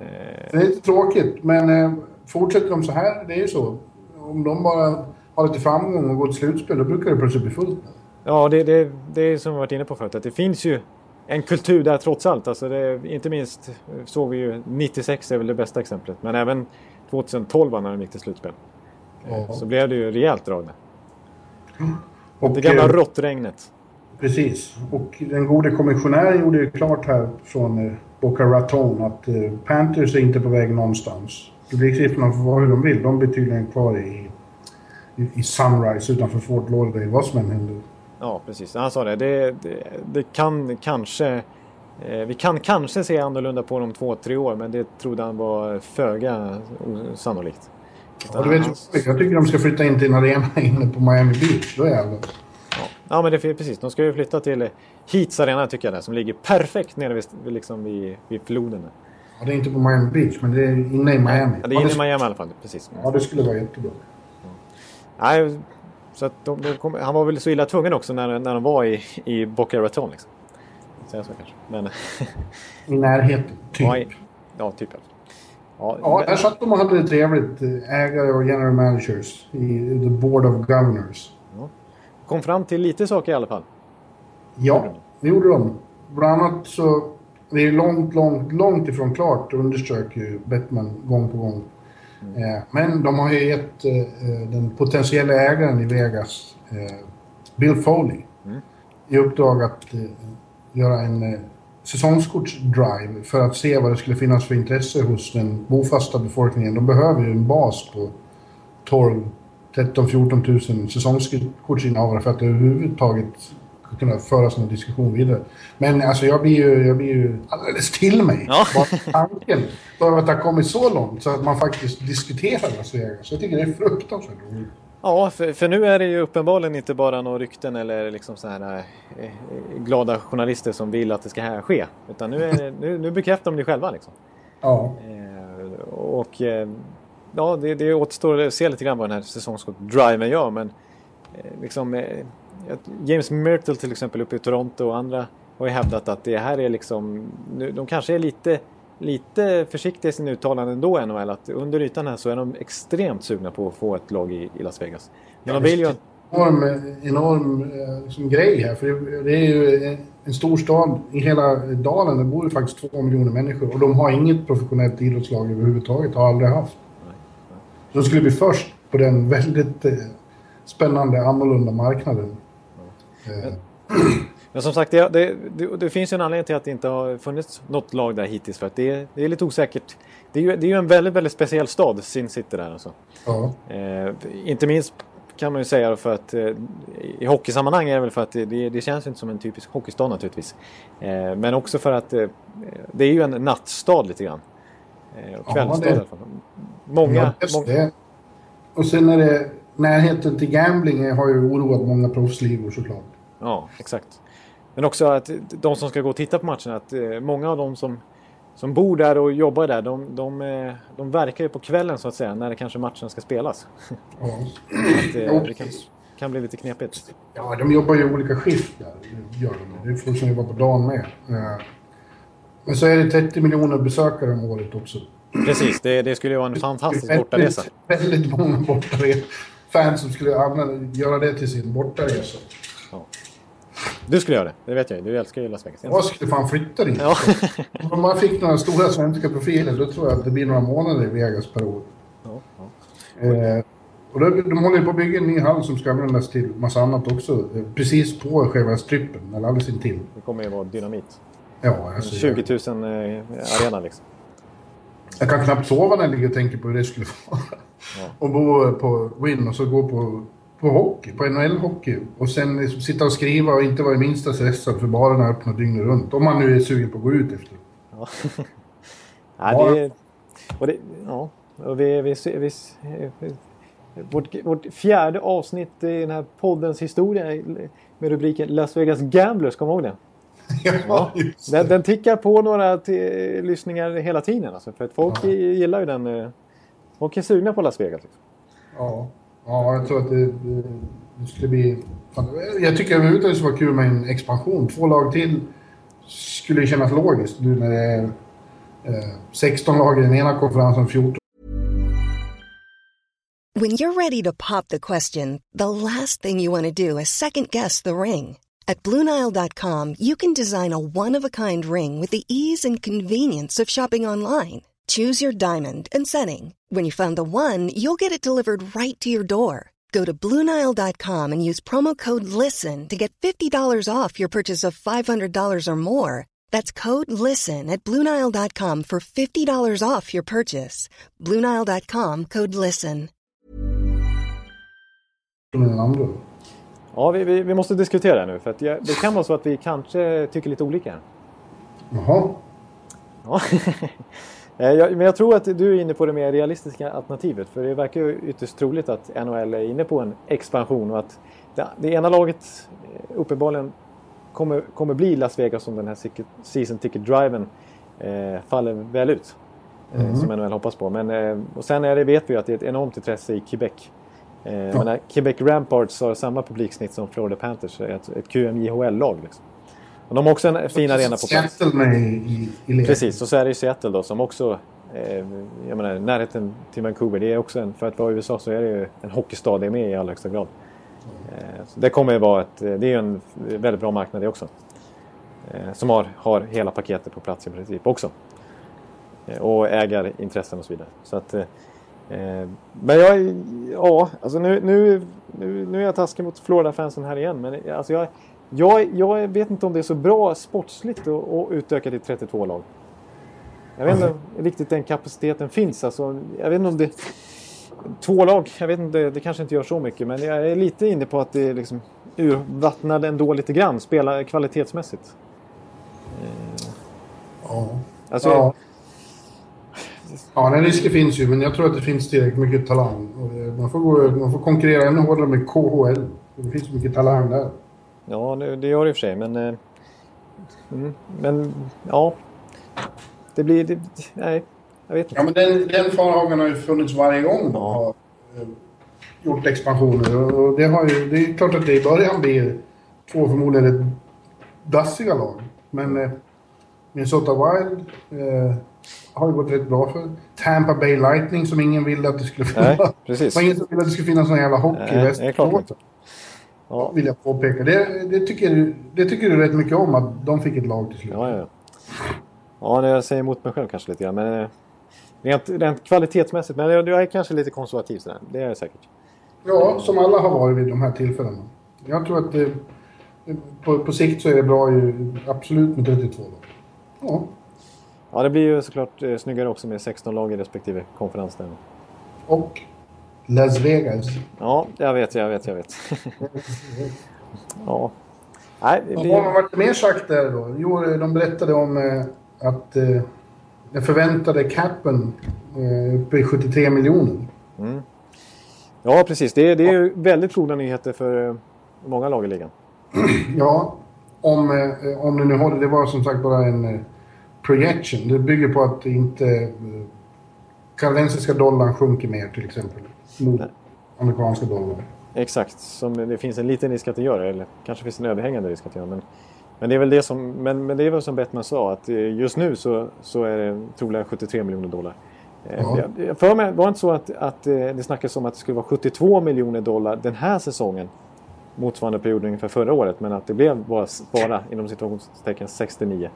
Eh, Det är lite tråkigt, men eh, fortsätter de så här, det är ju så. Om de bara har lite framgång och går till slutspel, då brukar det plötsligt bli fullt. Ja, det, det, det är som vi varit inne på förut. Att det finns ju en kultur där trots allt. Alltså det, inte minst såg vi ju 96 är väl det bästa exemplet. Men även 2012 när de gick till slutspel. Ja. Så blev det ju rejält drag där. Och, Det gamla eh, råttregnet. Precis. Och den gode kommissionären gjorde ju klart här från eh, Boca Raton att eh, Panthers är inte på väg någonstans. Publiksiffrorna får vara hur de vill. De blir tydligen kvar i, i, i Sunrise utanför Fort Lauderdale, vad som än händer. Ja, precis. Han sa det. Det, det, det kan kanske... Eh, vi kan kanske se annorlunda på dem om två, tre år. Men det trodde han var föga osannolikt. Ja, du vet, jag tycker de ska flytta in till en arena inne på Miami Beach. Då jävlar. Ja, ja men det är precis. De ska ju flytta till Heats Arena tycker jag där, som ligger perfekt nere vid, liksom vid, vid floden. Ja, det är inte på Miami Beach, men det är inne i Miami. Ja, det är inne i Miami i alla fall. Precis. ja, det skulle vara jättebra. Nej, så de, de kom, han var väl så illa tvungen också när, när de var i, i Boca Raton. Liksom. Säga så kanske. Men, I närheten, typ. ja, ja, typ. Ja, Ja, där satt de och hade det trevligt. eh, Ägare och general managers i the board of governors. kom fram till lite saker i alla fall. Ja, det gjorde de. Bland annat så... Det är långt, långt, långt ifrån klart, underströk ju Bettman gång på gång. Eh, men de har ju gett eh, den potentiella ägaren i Vegas, Bill Foley, Mm. i uppdrag att göra en eh, säsongskortsdrive för att se vad det skulle finnas för intresse hos den bofasta befolkningen. De behöver ju en bas på 12 13-14 000 säsongskortsinnehavare för att överhuvudtaget kunna föra sån diskussion vidare. Men alltså jag blir ju, jag blir ju alldeles till mig. Ja. Bara tanken. Att det har kommit så långt så att man faktiskt diskuterar Las Vegas. Jag tycker det är fruktansvärt roligt. Ja, för, för nu är det ju uppenbarligen inte bara några rykten eller liksom så här eh, glada journalister som vill att det ska här ske. Utan nu, är det, nu, nu bekräftar de det själva liksom. Ja. Eh, och eh, ja, det, det återstår att se lite grann vad den här säsongskort-driven gör. Men eh, liksom, eh, James Myrtle till exempel uppe i Toronto och andra har ju hävdat att det här är liksom, nu, de kanske är lite, lite försiktiga i sina uttalanden ändå NHL. Att under ytan här så är de extremt sugna på att få ett lag i, i Las Vegas. Men de vill ju... enorm, enorm eh, som grej här. För det, det är ju en, stor stad i hela dalen. Det bor ju faktiskt två miljoner människor. Och de har inget professionellt idrottslag överhuvudtaget. Har aldrig haft. De skulle bli först på den väldigt eh, spännande, annorlunda marknaden. Eh, Men som sagt, det, det, det, finns ju en anledning till att det inte har funnits något lag där hittills. För att det, är- det är lite osäkert. Det är ju, det är ju en väldigt, väldigt speciell stad, Sin City där alltså. ja. Eh, inte minst kan man ju säga för att eh, i hockeysammanhang är det väl för att det, det, känns inte som en typisk hockeystad naturligtvis. Eh, men också för att eh, det är ju en nattstad lite grann. Eh, Ja, kvällsstad det- i alla fall. Många, Ja, många. Och sen är det närheten till gambling har ju oroat många proffsligor såklart. Ja, exakt. Men också att de som ska gå och titta på matcherna, att eh, många av de som, som bor där och jobbar där, de, de, eh, de verkar ju på kvällen så att säga, när det kanske matchen ska spelas. Ja. Att, eh, det kan, kan bli lite knepigt. Ja, de jobbar ju olika skift där. Gör de. Det är folk som jobbar på dagen med. Men så är det 30 miljoner besökare om året också. Precis, det, det skulle ju vara en fantastisk bortaresa. Väldigt, väldigt många bortaresor. Fans som skulle använda, göra det till sin bortaresa. Du skulle göra det, det vet jag ju. Du älskar ju Las Vegas. Jag skulle fan flytta dit. Ja. Om man fick några stora svenska profiler då tror jag att det blir några månader i Vegas per år. Ja, ja. Eh, och då, de håller ju på att bygga en ny hall som ska användas till massa annat också. Eh, precis på själva strippen, eller alldeles intill. Det kommer ju vara dynamit. Ja, alltså, 20 000 eh, arena liksom. Jag kan knappt sova när jag ligger och tänker på hur det skulle vara. Ja. Och bo på Win och så gå på, på hockey, på NHL-hockey. Och sen liksom sitta och skriva och inte vara i minsta stressad för barerna är öppna dygnet runt. Om man nu är sugen på att gå ut efter. Ja. ja, det, och det, ja. Och vi, vi, vi, vi, vårt, vårt fjärde avsnitt i den här poddens historia med rubriken Las Vegas Gamblers, kommer du ihåg det? ja, just Den, det. den tickar på några lyssningar hela tiden. Alltså, för att folk Ja. gillar ju den. eh, Folk är sugna på Las Vegas. Liksom. Ja ja, jag tror att det, det, skulle bli... Jag tycker överhuvudtaget det skulle vara kul med en expansion. Två lag till skulle ju kännas logiskt nu när det är eh, 16 lag i den ena konferensen, 14 When you're ready to pop the question, the last thing you want to do is second guess the ring. At Bluenile.com, you can design a one of a kind ring with the ease and convenience of shopping online. Choose your diamond and setting. When you find the one, you'll get it delivered right to your door. Go to Bluenile.com and use promo code LISTEN to get $50 off your purchase of $500 or more. That's code LISTEN at Bluenile.com for $50 off your purchase. Bluenile.com code LISTEN. i den andra. Ja, vi, vi, vi måste diskutera det nu. För att jag, det kan vara så att vi kanske tycker lite olika. här. Jaha. Ja. Eh, men jag tror att du är inne på det mer realistiska alternativet. För det verkar ju ytterst troligt att NHL är inne på en expansion och att det, ena laget eh, uppenbarligen kommer, kommer bli Las Vegas om den här season ticket driven eh, faller väl ut. Eh, som NHL hoppas på. Men, och sen är det, vet vi ju att det är ett enormt intresse i Quebec. Eh, när Quebec Ramparts har samma publiksnitt som Florida Panthers, ett, ett QMJHL-lag. Liksom. Och de har också en fin arena på plats. Seattle med i, i. Precis, och så är det ju Seattle då som också, eh, jag menar närheten till Vancouver, det är också en, för att vara i USA så är det ju en hockeystad det är med i allra högsta grad. Eh, det kommer ju vara ett, eh, det är ju en väldigt bra marknad det också. Eh, som har, har hela paketet på plats i princip också. Eh, och ägarintressen och så vidare. Så att, eh, men jag, ja, alltså nu, nu, nu, nu är jag taskig mot Florida-fansen här igen. Men alltså jag, jag, jag vet inte om det är så bra sportsligt att, att utöka till 32 lag. Jag vet inte om riktigt den kapaciteten finns. Alltså, jag vet inte om det... två lag, jag vet inte, det kanske inte gör så mycket, men jag är lite inne på att det liksom urvattnar ändå lite grann, spela kvalitetsmässigt. Ja. Alltså, ja. Ja, den risken finns ju, men jag tror att det finns tillräckligt mycket talang. Eh, man, får gå, man får konkurrera ännu hårdare med KHL. Det finns mycket talang där. Ja, det, gör det i och för sig, men... eh, Mm, men, ja. Det blir... Det, nej, jag vet inte. Ja, men den, den farhågan har ju funnits varje gång Ja. har eh, gjort expansioner. Och det, har ju, det är klart att det i början blir två förmodligen rätt dassiga lag. Men eh, Minnesota Wild eh, har ju gått rätt bra för. Tampa Bay Lightning som ingen ville att det skulle Nej, finnas. precis. Det var ingen som ville att det skulle finnas någon jävla hockey Nej, i klart. Ja, Vill jag påpeka. Det, det, tycker, du- det tycker du rätt mycket om att de fick ett lag till slut. ja, ja. Ja, jag säger emot mig själv kanske lite grann. Men eh, rent, rent kvalitetsmässigt. Men jag, jag är kanske lite konservativ sådär. Det är jag säkert. Ja, som alla har varit vid de här tillfällena. Jag tror att det, på, på sikt så är det bra ju absolut med 32 lag. Ja, Ja, det blir ju såklart eh, snyggare också med 16 lag i respektive konferens. Där. och Las Vegas. Ja, jag vet, jag vet, jag vet. ja. Nej, det Vad har varit mer sagt där då? Jo, de berättade om eh, att eh, den förväntade capen eh, uppe i 73 miljoner. Ja, precis. Det är, det är väldigt goda nyheter för eh, många lag i ligan. Ja, om, eh, om det nu håller. Det var som sagt bara en eh, projection. Det bygger på att inte kanadensiska dollarn sjunker mer till exempel. Mot amerikanska dollar. Exakt, som det finns en liten risk att det gör det. Eller kanske finns en överhängande risk att det gör men, men det är väl det som, men, men det är väl som Bettman sa att eh, just nu så, så är det troligen 73 miljoner dollar. Eh, Ja. jag- För mig var det inte så att, att eh, det snackas om att det skulle vara 72 miljoner dollar den här säsongen. Motsvarande period ungefär förra året. Men att det blev bara, bara inom situationstecken 69.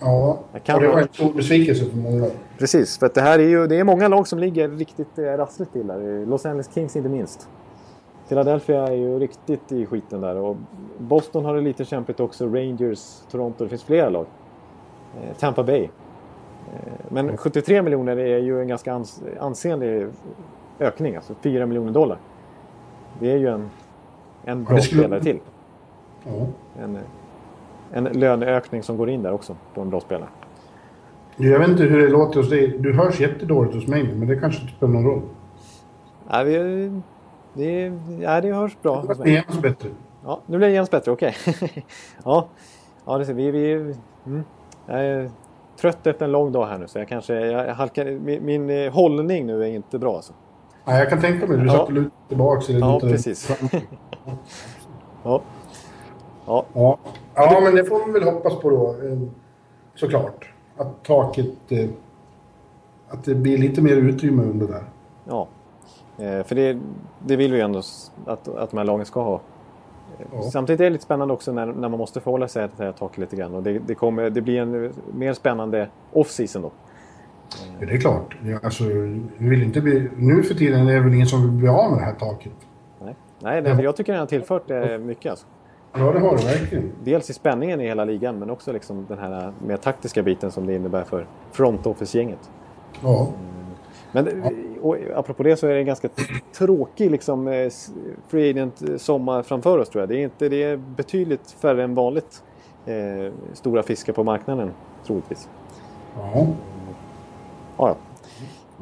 Ja, och det var en stor besvikelse för många. Precis, för att det här är ju det är många lag som ligger riktigt eh, rassligt till där. Los Angeles Kings inte minst. Philadelphia är ju riktigt i skiten där och Boston har det lite kämpigt också. Rangers, Toronto, det finns flera lag. Eh, Tampa Bay. Eh, men 73 miljoner är ju en ganska ans ansenlig ökning, alltså 4 miljoner dollar. Det är ju en, en bra skulle- spelare till. Ja. En, en löneökning som går in där också på en bra spelare. Jag vet inte hur det låter hos dig. Du hörs jättedåligt hos mig nu, men det kanske inte spelar någon roll. Ja, vi, det, ja, det hörs bra. mig. är Jens bättre. Ja, nu blir Jens bättre, okej. ja, ja det ser vi. vi mm. Jag är trött efter en lång dag här nu så jag kanske jag halkar, min, min eh, hållning nu är inte bra. Alltså. Ja, jag kan tänka mig. Du Ja. satt och lutade tillbaka. Ja, precis. Ja. Ja, Ja. ja, men det får man väl hoppas på då. eh, Såklart. Att taket... eh, Att det blir lite mer utrymme under där. ja. Eh, för det, det vill vi ju ändå att, att de här lagen ska ha. Ja. Samtidigt är det lite spännande också när, när man måste förhålla sig till det här taket lite grann. Och det, det, kommer, det blir en mer spännande off-season då. Ja, det är klart. Ja, alltså, vi vill inte bli, nu för tiden är det väl ingen som vill bli av med det här taket. Nej, Nej det, jag tycker den har tillfört mycket. Alltså. Ja, det har det verkligen. Dels i spänningen i hela ligan men också liksom den här mer taktiska biten som det innebär för front office-gänget. Ja. Men och, apropå det så är det en ganska tråkig liksom, eh, free agent eh, sommar framför oss tror jag. Det är, inte, det är betydligt färre än vanligt eh, stora fiskar på marknaden troligtvis. Ja. Ja, ja.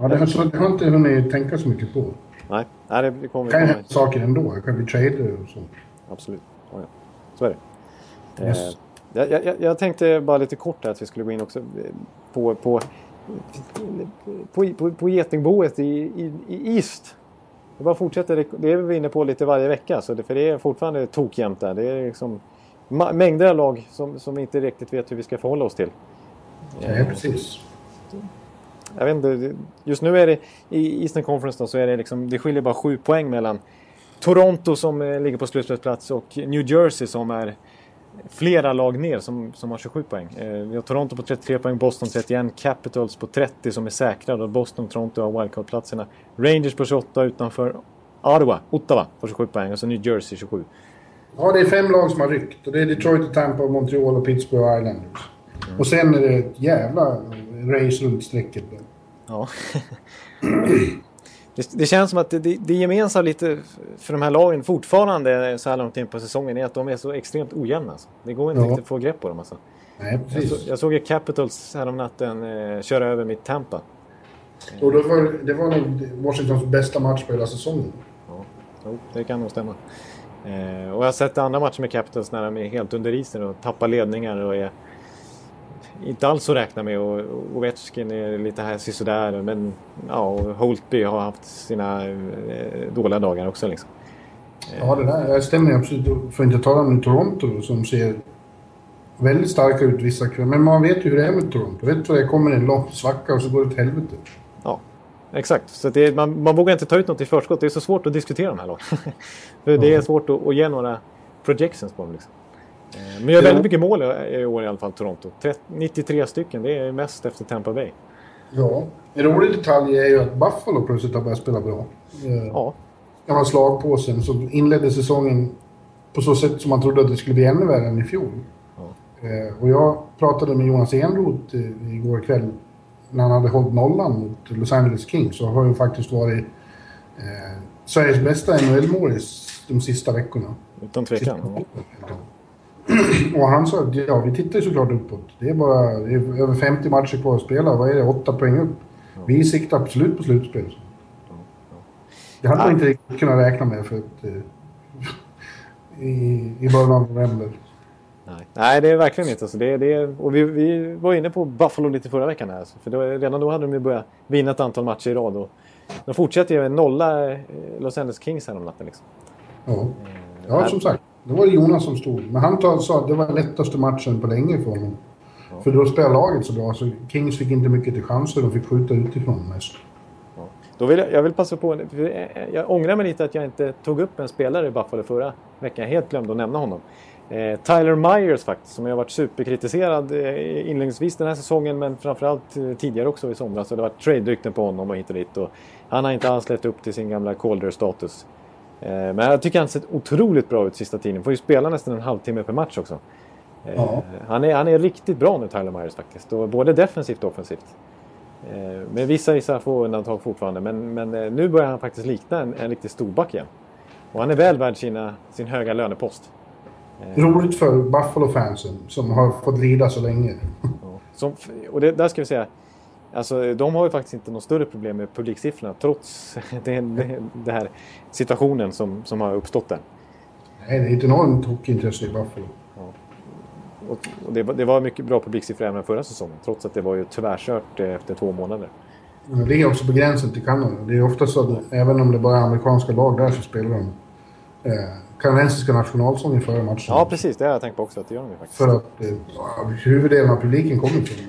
ja det, har, det har inte hunnit tänka så mycket på. Nej, nej, det kommer Det kan vi ju komma hända saker ändå. Det kan bli trader och så. Absolut. Ja, ja. Så är det. Yes. Eh, jag, jag, jag tänkte bara lite kort att vi skulle gå in också eh, på, på, på, på, på getingboet i, i, i East. Det bara fortsätter, det- är vi inne på lite varje vecka. Så det, för det är fortfarande tokjämnt där. Det är liksom mängder av lag som, som vi inte riktigt vet hur vi ska förhålla oss till. Ja, precis. Jag vet inte, just nu är det i Eastern Conference då, så är det liksom, det skiljer bara sju poäng mellan Toronto som eh, ligger på slutspelsplats och New Jersey som är flera lag ner som, som har 27 poäng. Eh, vi har Toronto på 33 poäng, Boston 31, Capitals på 30 som är säkrade och Boston, Toronto har wildcard-platserna. Rangers på 28 utanför Ottawa, Ottawa på 27 poäng och så New Jersey 27. Ja, det är fem lag som har ryckt. Och det är Detroit, Tampa, Montreal och Pittsburgh Islanders. Och sen är det ett jävla race runt strecket. Ja. det, det, känns som att det, det, det gemensamma lite för de här lagen fortfarande så här långt in på säsongen är att de är så extremt ojämna. Alltså. Det går inte ja. riktigt att få grepp på dem. Alltså. Nej. Jag, så, jag såg ju Capitals häromnatten eh, köra över mitt Tampa. Och det var, det var nog Washingtons bästa match på hela säsongen. Ja, jo, det kan nog stämma. Eh, och jag har sett andra matcher med Capitals när de är helt under isen och tappar ledningar och är inte alls att räkna med och Ovechkin är lite här sådär men ja, och Holtby har haft sina eh, dåliga dagar också liksom. Ja, det där stämmer absolut. För att inte tala om Toronto som ser väldigt starka ut vissa kvällar. Men man vet ju hur det är med Toronto. Vet du, det kommer en lång svacka och så går det åt helvete. Ja, exakt. Så det, man, man vågar inte ta ut något i förskott. Det är så svårt att diskutera de här lagen. För det är svårt att, att ge några projections på dem. Liksom. Eh, men gör väldigt mycket mål i år i alla fall, Toronto. 93 stycken, det är mest efter Tampa Bay. Ja, en rolig detalj är ju att Buffalo plötsligt har börjat spela bra. Eh, ja. Gamla slagpåsen som inledde säsongen på så sätt som man trodde att det skulle bli ännu värre än i fjol. Ja. Eh, och jag pratade med Jonas Enroth igår kväll när han hade hållit nollan mot Los Angeles Kings så har ju faktiskt varit eh, Sveriges bästa NHL-målis de sista veckorna. Utan tvekan. Och han sa att ja, vi tittar ju såklart uppåt. Det är bara det är över 50 matcher kvar att spela. Vad är det? 8 poäng upp. Vi siktar absolut på slutspel. Det hade man inte riktigt kunnat räkna med för att, eh, i, i början av november. Nej. Nej, det är verkligen inte så. Det, det, och vi, vi var inne på Buffalo lite förra veckan här. För då, redan då hade de ju börjat vinna ett antal matcher i rad. Och de fortsätter ju nolla eh, Los Angeles Kings här om natten. Liksom. Ja. Eh, ja, som sagt. Det var Jonas som stod. Men han sa att det var lättaste matchen på länge för honom. Ja. För då spelade laget så bra så Kings fick inte mycket till chanser. De fick skjuta utifrån mest. Ja. Då vill jag, jag vill passa på. Jag ångrar mig lite att jag inte tog upp en spelare i Buffalo förra veckan. Jag helt glömde att nämna honom. Eh, Tyler Myers faktiskt, som har varit superkritiserad eh, inledningsvis den här säsongen men framförallt eh, tidigare också i somras. Så det har varit trade-rykten på honom och hit och dit. Och han har inte alls lett upp till sin gamla Calder-status. Eh, men jag tycker han sett otroligt bra ut sista tiden. Får ju spela nästan en halvtimme per match också. Eh, ja. Han, är, han är riktigt bra nu, Tyler Myers faktiskt. Och både defensivt och offensivt. Eh, med vissa, vissa få undantag fortfarande. Men, men nu börjar han faktiskt likna en, en riktig storback igen. Och han är väl värd sina, sin höga lönepost. Roligt för Buffalo-fansen som har fått lida så länge. Som, och det, där ska vi säga, Alltså, de har ju faktiskt inte något större problem med publiksiffrorna trots den, den här situationen som, som har uppstått där. Nej, det är ett enormt hockeyintresse i Buffalo. Ja. Och, och det, det, var mycket bra publiksiffror även förra säsongen trots att det var ju tvärkört efter två månader. Det ligger också på gränsen till Kanada. Det är ofta så att även om det bara är amerikanska lag där så spelar de eh, kanadensiska nationalsången före matchen. Ja, precis. Det har jag tänkt på också att det gör de faktiskt. För att eh, huvuddelen av publiken kommer från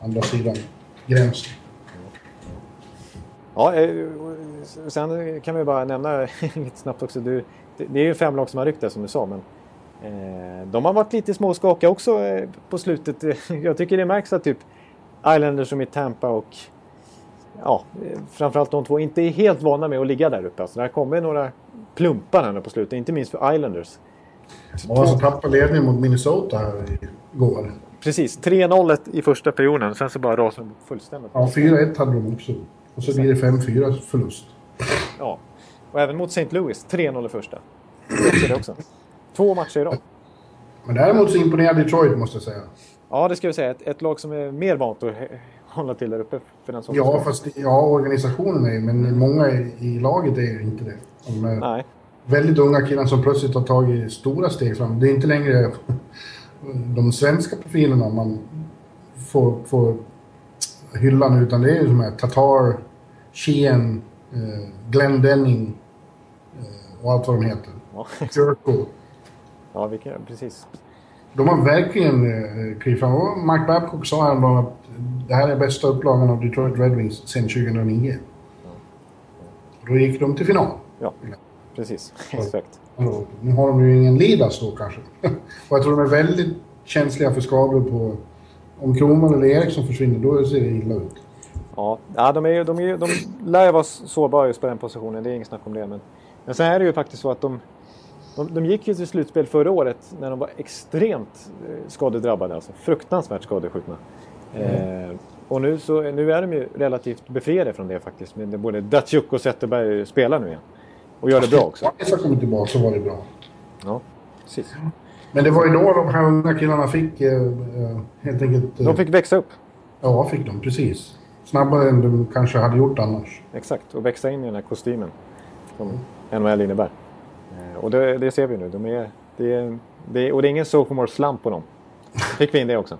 andra sidan gränsen. Ja, eh, sen kan vi bara nämna lite snabbt också. Du, det är ju fem lag som har ryckt det som du sa, men eh, de har varit lite småskakiga också eh, på slutet. Jag tycker det märks att typ Islanders som i Tampa och ja, framförallt de två inte är helt vana med att ligga där uppe. Alltså, det kommit några plumpar här nu på slutet, inte minst för Islanders. Ja, som tappade ledningen mot Minnesota här igår. Precis, 3-0 i första perioden. Sen så bara rasade de fullständigt. Ja, 4-1 hade de också. Och så blir det 5-4 förlust. Ja, och även mot St. Louis. 3-0 i första. Det också. Två matcher i rad. Men däremot så imponerar Detroit måste jag säga. Ja, det ska vi säga. Ett, ett lag som är mer vant att hålla till där uppe. För den som ja, fast ja, organisationen är men många i laget är inte det. De är Nej. väldigt unga killar som plötsligt har tagit stora steg fram. Det är inte längre de svenska profilerna man får, får hylla nu, utan det är ju som här Tatar, Sheehan, eh, Glenn Denning eh, och allt vad de heter. Ja. Jerko. Ja, vilka, precis. De har verkligen eh, klivit fram. Och Mike Babcock sa häromdagen att det här är bästa upplagan av Detroit Red Wings sedan 2009. Ja. Då gick de till final. Ja, precis. Exakt. Nu har de ju ingen Lidas då kanske. och jag tror de är väldigt känsliga för skador på... Om Kronman eller Eriksson försvinner, då ser det illa ut. Ja, ja de, är, de, är, de lär ju vara sårbara just på den positionen. Det är inget snack om det. Men, men sen är det ju faktiskt så att de, de, de gick ju till slutspel förra året när de var extremt eh, skadedrabbade. Alltså fruktansvärt skadeskjutna. Mm. Eh, och nu, så, nu är de ju relativt befriade från det faktiskt. Men både Datsjuk och Zetterberg spelar nu igen. Och gör det bra också. När har kommit tillbaka så var det bra. Ja, precis. Men det var ju då de här unga killarna fick eh, eh helt enkelt... Eh, de fick växa upp. Ja, fick de. Precis. Snabbare än de kanske hade gjort annars. Exakt, och växa in i den här kostymen som NHL innebär. Eh, och det, det, ser vi nu. De är, det det och det är ingen sophomore slump på dem. Fick vi in det också.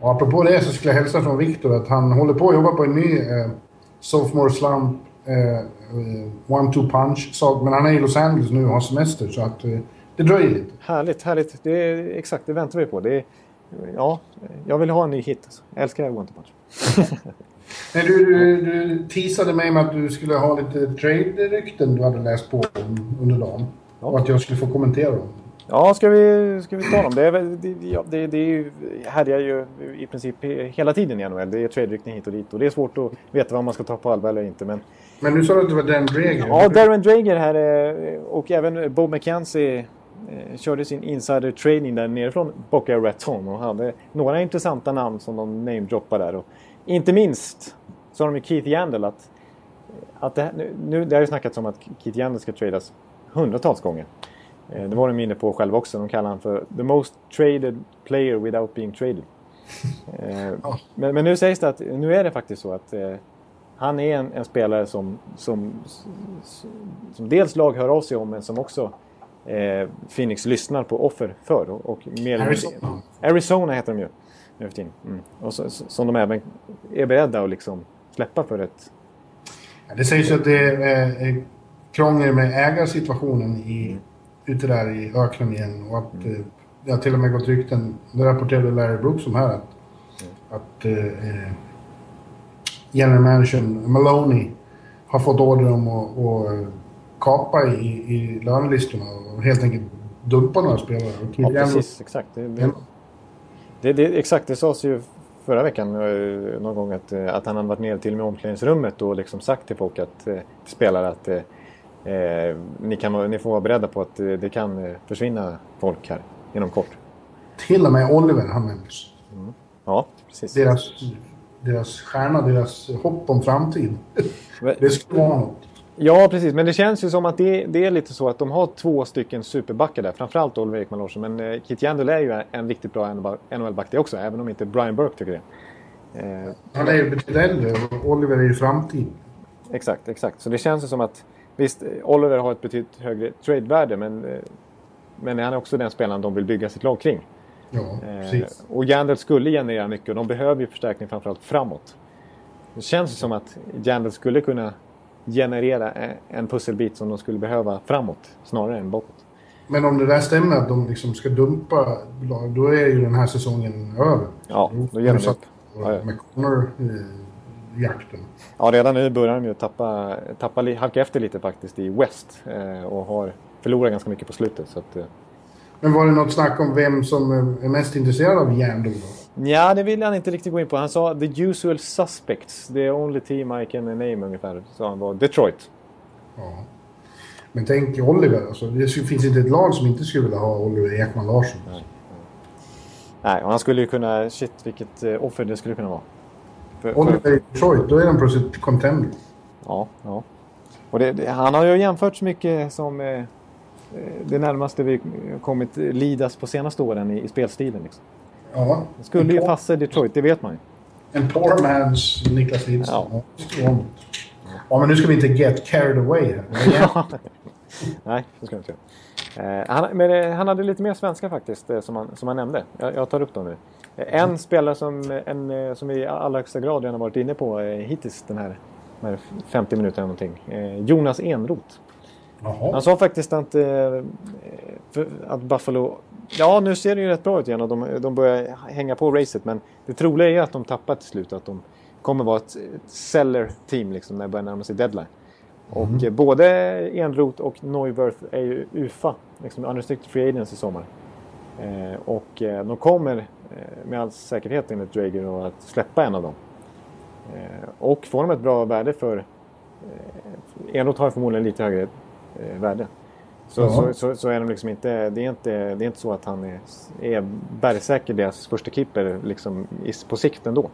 Och apropå det så skulle jag hälsa från Viktor att han håller på att jobba på en ny eh, sophomore slump one-two punch sak. Men han är i Los Angeles nu och har semester så att eh, det dröjer lite. Härligt, härligt. Det är, exakt, det väntar vi på. Det är, ja, jag vill ha en ny hit. Alltså. Jag älskar one-two punch. Nej, du, du, du teasade mig med att du skulle ha lite trade-rykten du hade läst på under dagen. Ja. Och att jag skulle få kommentera dem. Ja, ska vi, ska vi ta dem? Det, är, det, det, det är ju, härjar ju i princip hela tiden i NHL. Det är trade-rykten hit och dit. Och det är svårt att veta vad man ska ta på allvar eller inte. Men, men nu sa du att det var Darren Drager. Ja, Darren Drager här och även Bob McKenzie eh, körde sin insider training där nerifrån Boca Raton och hade några intressanta namn som de namedroppade där. Och inte minst har de ju Keith Yandel att, att det, nu, det har ju snackats om att Keith Yandel ska tradas hundratals gånger. Eh, det var de inne på själva också. De kallar honom för the most traded player without being traded. Eh, men, men, nu sägs det att nu är det faktiskt så att eh, han är en, en, spelare som, som, som dels lag hör av sig om men som också eh, Phoenix lyssnar på offer för. Och, och mer Arizona. Arizona heter de ju nu för tiden. Mm. Och så, som de även är beredda att liksom släppa för ett... Ja, det sägs att det är krångel med ägarsituationen i, ute där i öknen igen och att mm. det har till och med gått rykten, det rapporterade Larry Brooks om här, att, mm. att eh, general managern Maloney har fått order om att, att kapa i, i lönelistorna och helt enkelt dumpa några spelare. ja, precis. Exakt. Det, det, det, det, exakt, det sades ju förra veckan eh, någon gång att, eh, att han hade varit nere till och med omklädningsrummet och liksom sagt till folk att eh, spelare att eh, ni, kan, ni får vara beredda på att det kan försvinna folk här inom kort. Till och med Oliver nämndes. Mm. Ja, precis. Deras, deras stjärna, deras hopp om framtiden. det skulle vara något. Ja, precis. Men det känns ju som att det, det, är lite så att de har två stycken superbackar där. Framförallt Oliver Ekman Larsson. Men eh, Kit Jandel är ju en riktigt bra NHL-back det också. Även om inte Brian Burke tycker det. Eh, Han är ju betydligt äldre och Oliver är ju framtid. Exakt, exakt. Så det känns ju som att visst, Oliver har ett betydligt högre trade-värde. Men, eh, men han är också den spelaren de vill bygga sitt lag kring. Ja, eh, precis. och Jandel skulle generera mycket och de behöver ju förstärkning framförallt framåt. Det känns ju som att Jandel skulle kunna generera en pusselbit som de skulle behöva framåt snarare än bakåt. Men om det där stämmer att de liksom ska dumpa då är ju den här säsongen över. Ja, då ger de upp. Med Connor-jakten. Ja, redan nu börjar de ju tappa, tappa, halka efter lite faktiskt i West eh, och har förlorat ganska mycket på slutet. Så att, eh. Men var det något snack om vem som är mest intresserad av järndom? Ja, det vill han inte riktigt gå in på. Han sa the usual suspects. The only team I can name ungefär. Så han var Detroit. Ja. Men tänk Oliver. Alltså, det finns inte ett lag som inte skulle vilja ha Oliver Ekman Larsson. Nej, Nej och han skulle ju kunna... Shit, vilket offer det skulle kunna vara. För, Oliver i Detroit, då är han plötsligt contender. Ja, ja. Och det, det, han har ju jämfört så mycket som eh, det närmaste vi kommit lidas på senaste åren i, i spelstilen. Liksom. Ja. Det skulle ju passa Detroit, det vet man ju. En poor man's Niklas Lidström. Ja. ja. men nu ska vi inte get carried away här. Nej, det ska vi inte göra. Eh, han, men eh, han hade lite mer svenska faktiskt, eh, som, han, som han nämnde. Jag, jag tar upp dem nu. Eh, en spelare som, en, eh, som vi i allra högsta grad redan har varit inne på eh, hittills den här, de här 50 minuterna någonting. Jonas Enroth. Jaha. Han sa faktiskt att, att Buffalo Ja, nu ser det ju rätt bra ut igen och de, de börjar hänga på racet. Men det troliga är att de tappar till slut. Att de kommer vara ett, ett seller-team liksom, när det börjar närma sig deadline. Mm. Och eh, både Enroth och Neuwirth är ju UFA, liksom unrestricted free agents i sommar. Eh, och eh, de kommer eh, med all säkerhet enligt Drager att släppa en av dem. Eh, och får de ett bra värde för... Eh, Enroth har förmodligen lite högre värde. Så, så, så, så, är de liksom inte, det är inte, det är inte så att han är, är bergsäker deras första keeper liksom, på sikt ändå.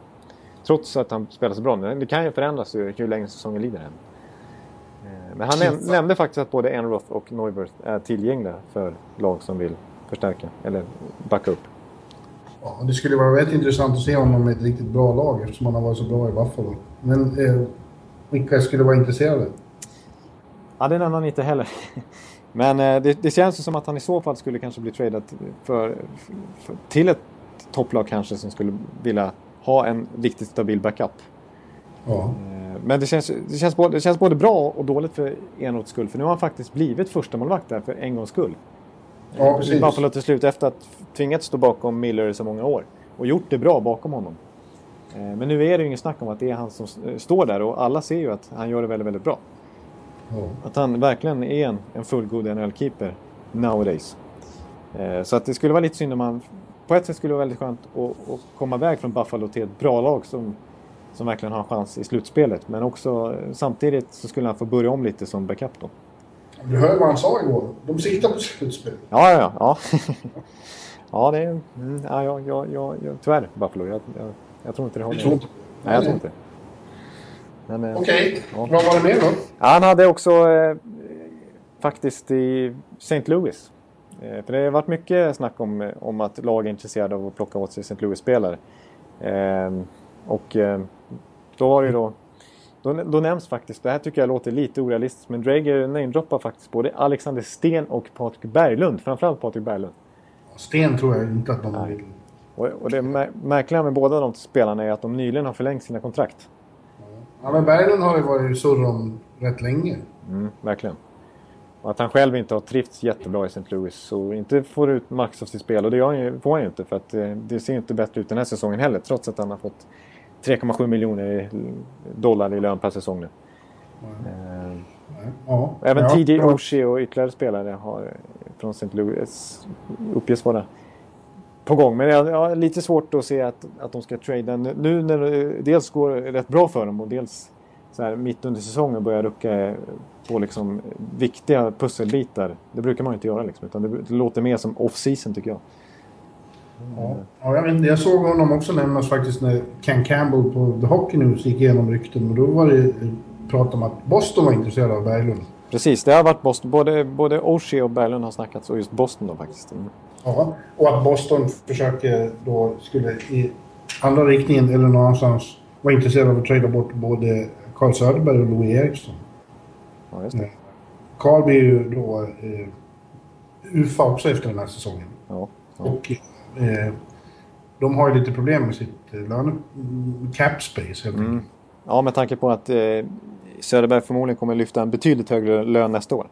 Trots att han spelar så bra. Det kan ju förändras ju, hur länge säsongen lider. Än. Men han näm nämnde faktiskt att både Enroth och Neuberth är tillgängliga för lag som vill förstärka eller backa upp. Ja, det skulle vara väldigt intressant att se honom med ett riktigt bra lag eftersom han har varit så bra i Buffalo. Men eh, vilka skulle vara intresserade? Ja, det nämnde han inte heller. Men eh, det, det, känns som att han i så fall skulle kanske bli tradad för, för, till ett topplag kanske som skulle vilja ha en riktigt stabil backup. Ja. Eh, men det känns, det, känns både, det känns både bra och dåligt för Enroths skull. För nu har han faktiskt blivit första målvakt där för en gångs skull. Ja, precis. Buffalo till slut efter att tvingats stå bakom Miller i så många år. Och gjort det bra bakom honom. Eh, men nu är det ju inget snack om att det är han som står där och alla ser ju att han gör det väldigt, väldigt bra. Ja. Att han verkligen är en, en fullgod NHL-keeper nowadays. Eh, så att det skulle vara lite synd om han... På ett sätt skulle det vara väldigt skönt att, att komma iväg från Buffalo till ett bra lag som, som verkligen har en chans i slutspelet. Men också samtidigt så skulle han få börja om lite som backup då. Du hör vad han sa igår. De siktar på slutspel. Ja, ja, ja. ja, det är... Mm, ja, ja, ja, ja, tyvärr, Buffalo. Jag, jag, jag tror inte det håller. Du tror inte? Nej, jag tror inte Okej, okay. ja. vad var det mer då? Han hade också eh, faktiskt i St. Louis. Eh, för det har varit mycket snack om, om att lag är intresserade av att plocka åt sig St. Louis-spelare. Eh, och eh, då har ju då då, då nämns faktiskt, det här tycker jag låter lite orealistiskt, men Drager namedroppar faktiskt både Alexander Sten och Patrik Berglund. Framförallt Patrik Berglund. Sten tror jag inte att Nej. vill. Och, och det märkliga med båda de spelarna är att de nyligen har förlängt sina kontrakt. Ja, men Berglund har ju varit surr om rätt länge. Mm, verkligen. Och att han själv inte har trivts jättebra i St. Louis och inte får ut max av sitt spel. Och det får han ju inte för att det, det ser inte bättre ut den här säsongen heller. Trots att han har fått 3,7 miljoner dollar i lön per säsong nu. Mm. Ja, Även ja, TJ Oshie och ytterligare spelare har från St. Louis uppges vara på gång. Men jag har lite svårt att se att, att de ska trada nu när det dels går rätt bra för dem och dels så här, mitt under säsongen börjar rucka på liksom viktiga pusselbitar. Det brukar man inte göra liksom, utan det, det låter mer som off-season tycker jag. Ja, ja jag, vet, jag såg honom också nämnas faktiskt när Ken Campbell på The Hockey News gick igenom rykten och då var det prat om att Boston var intresserad av Berglund. Precis, det har varit Boston. Både, både Oshie och Berglund har snackats och just Boston då faktiskt. Mm. Ja, och att Boston försöker då skulle i andra riktningen eller någonstans vara intresserad av att trada bort både Carl Söderberg och Louis Eriksson. Ja, just det. Carl blir ju då eh, UFA också efter den här säsongen. Ja, ja. Och eh, de har ju lite problem med sitt eh, löne... cap space helt mm. Ja, med tanke på att eh, Söderberg förmodligen kommer lyfta en betydligt högre lön nästa år.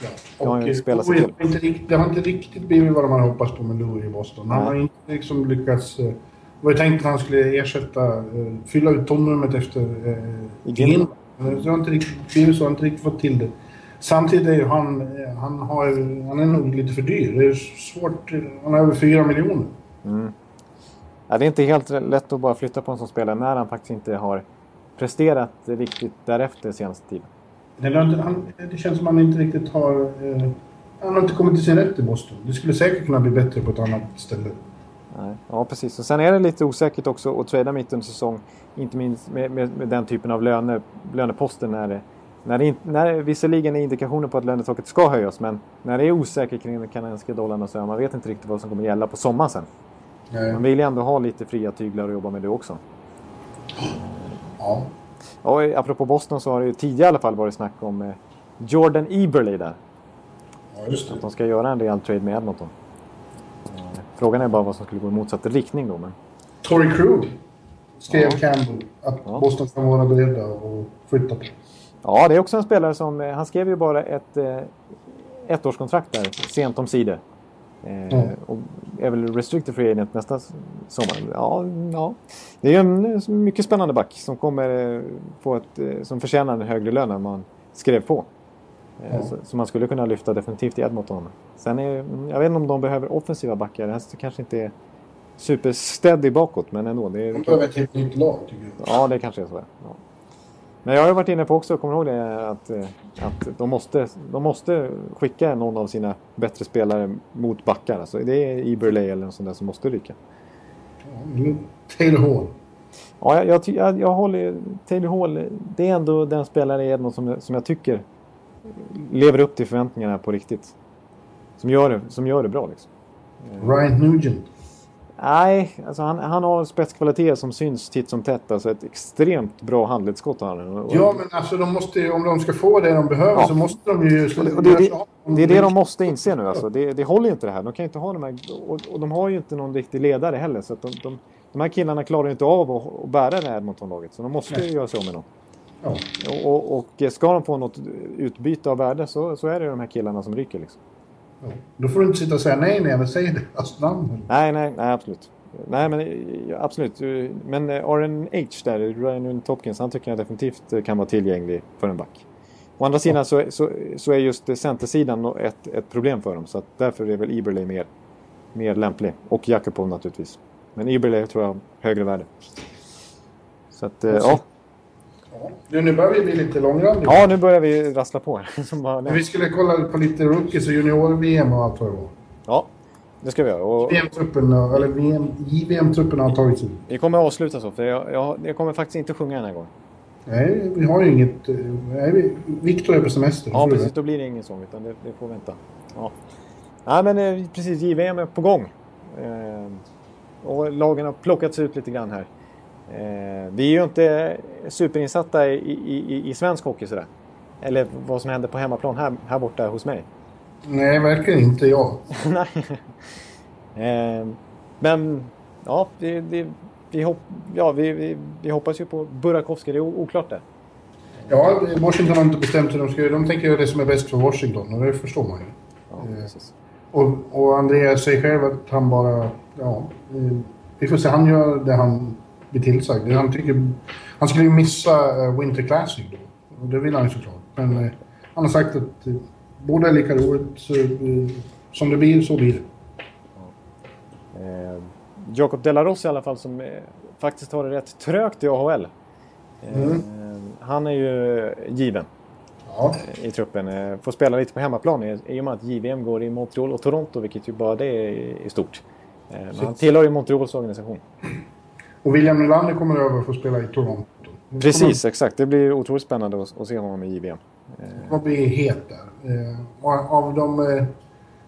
Ja. Och har spelat sig till. Inte riktigt, det har inte riktigt blivit vad hade hoppats på med Louis i Boston. Han Nej. har inte liksom lyckats... Eh, det var ju tänkt att han skulle ersätta, eh, fylla ut tomrummet efter eh, Gin. Det har inte riktigt blivit så, han har inte riktigt fått till det. Samtidigt är han, han, har, han är nog lite för dyr. Det är svårt. Han har över 4 miljoner. Mm. Ja, det är inte helt lätt att bara flytta på en sån spelare när han faktiskt inte har presterat riktigt därefter senaste tiden. Det, han, det känns som att han inte riktigt har... Eh, han har inte kommit till sin rätt i Boston. Det skulle säkert kunna bli bättre på ett annat ställe. Nej, ja, precis. Och sen är det lite osäkert också att trada mitt under säsong. Inte minst med, med, med den typen av löner, löneposter när det när, när visserligen är indikationer på att lönetaket ska höjas, men när det är osäkert kring den kanadensiska dollarn så man vet inte riktigt vad som kommer gälla på sommaren sen. Nej. Man vill ju ändå ha lite fria tyglar och jobba med det också. Ja. Och apropå Boston så har det ju tidigare i alla fall varit snack om eh, Jordan Eberle där. Ja, just det. Att de ska göra en rejäl trade med Edmonton. Eh, frågan är bara vad som skulle gå i motsatt riktning då. Men... Tory Krug skrev ja. Campbell att ja. Boston kan vara beredda att flytta på. Ja, det är också en spelare som... Eh, han skrev ju bara ett eh, ettårskontrakt där, sent om sidor. Eh, mm. Och är väl restricted free agent nästa sommar. Ja, ja. Det är en mycket spännande back som kommer eh, få ett... Eh, som förtjänar en högre lön än man skrev på. Mm. Så, så, man skulle kunna lyfta definitivt i Edmonton. Sen är... Jag vet inte om de behöver offensiva backar. Det här kanske inte är supersteady bakåt, men ändå. Det är, de behöver ett helt nytt lag, tycker jag. Ja, det kanske är så. Ja. Men jag har varit inne på också, kommer ihåg det, att, eh, att de, måste, de måste skicka någon av sina bättre spelare mot backar. Alltså det är Eberle eller någon sån där som måste ryka. Taylor Hall. Ja, jag, jag, jag, håller... Taylor Hall, det är ändå den spelare i Edmond som, som jag tycker lever upp till förväntningarna på riktigt. Som gör det, som gör det bra liksom. Ryan Nugent. Nej, alltså han, han har spetskvaliteter som syns titt som tätt. Alltså ett extremt bra handledsskott har han. Ja, men alltså de måste om de ska få det de behöver Ja. så måste de ju... Och det, och det, är det, det är det de måste inse nu. Alltså. Det, det håller ju inte det här. De kan inte ha de här... Och, och de har ju inte någon riktig ledare heller. Så att de, de, de här killarna klarar ju inte av att, att bära det här Edmonton-laget. Så de måste ju göra sig av med dem. Ja. Och, och, och ska de få något utbyte av värde så, så är det de här killarna som rycker. Liksom. Ja. Då får du inte sitta och säga nej när jag säger deras namn. Nej, nej, nej, absolut. Nej, men absolut. Men eh, RNH där, Ryan Topkins, han tycker jag definitivt eh, kan vara tillgänglig för en back. Å andra sidan så, så, så är just eh, centersidan ett, ett problem för dem. Så därför är väl Eberle mer, mer lämplig. Och Jakubov naturligtvis. Men Eberle tror jag har högre värde. Så att, eh, ja. Du, nu börjar vi bli lite långrandiga. ja, nu börjar vi rassla på bara, Vi skulle kolla på lite rookies och junior-VM och allt vad det var. Ja, det ska vi göra. Och VM-truppen, eller VM, JVM-truppen har tagits ut. vi kommer att avsluta så, för jag, jag, jag kommer faktiskt inte sjunga den här gången. Nej, vi har ju inget... eh, Nej, vi- Viktor är på semester. Ja, precis. det. Då blir det ingen sång, utan det, det får vänta. Ja. Nej, men eh, precis. JVM är på gång. Eh, och lagen har plockats ut lite grann här. Eh, vi är ju inte superinsatta i, i, i, svensk hockey sådär. Eller vad som händer på hemmaplan här, här borta hos mig. Nej, verkligen inte jag. Nej. eh, men, ja, det, det, vi, hopp, ja vi, vi, vi hoppas ju på Burakovsky. Det är oklart det. Ja, Washington har inte bestämt hur de ska göra. De tänker göra det som är bäst för Washington och det förstår man ju. Ja, Eh. Och, och Andreas säger själv att han bara... Ja, vi får se. Han gör det han blir tillsagd. Han, tycker, han skulle ju missa eh, Winter Classic då. Och det vill han ju såklart. Men eh, han har sagt att eh, båda är lika roligt. Så, eh, som det blir, så blir det. Eh, Jakob Delarossi i alla fall som faktiskt har det rätt trögt i AHL. Mm. Han är ju given Ja, i truppen. Får spela lite på hemmaplan i, och med att JVM går i Montreal och Toronto, vilket ju bara det är, stort. Men han tillhör ju Montreals organisation. Och William Nylander kommer över för att spela i Toronto. Det Precis, exakt. Det blir otroligt spännande att, att se honom i JVM. kommer att bli het där. Eh, och av de eh,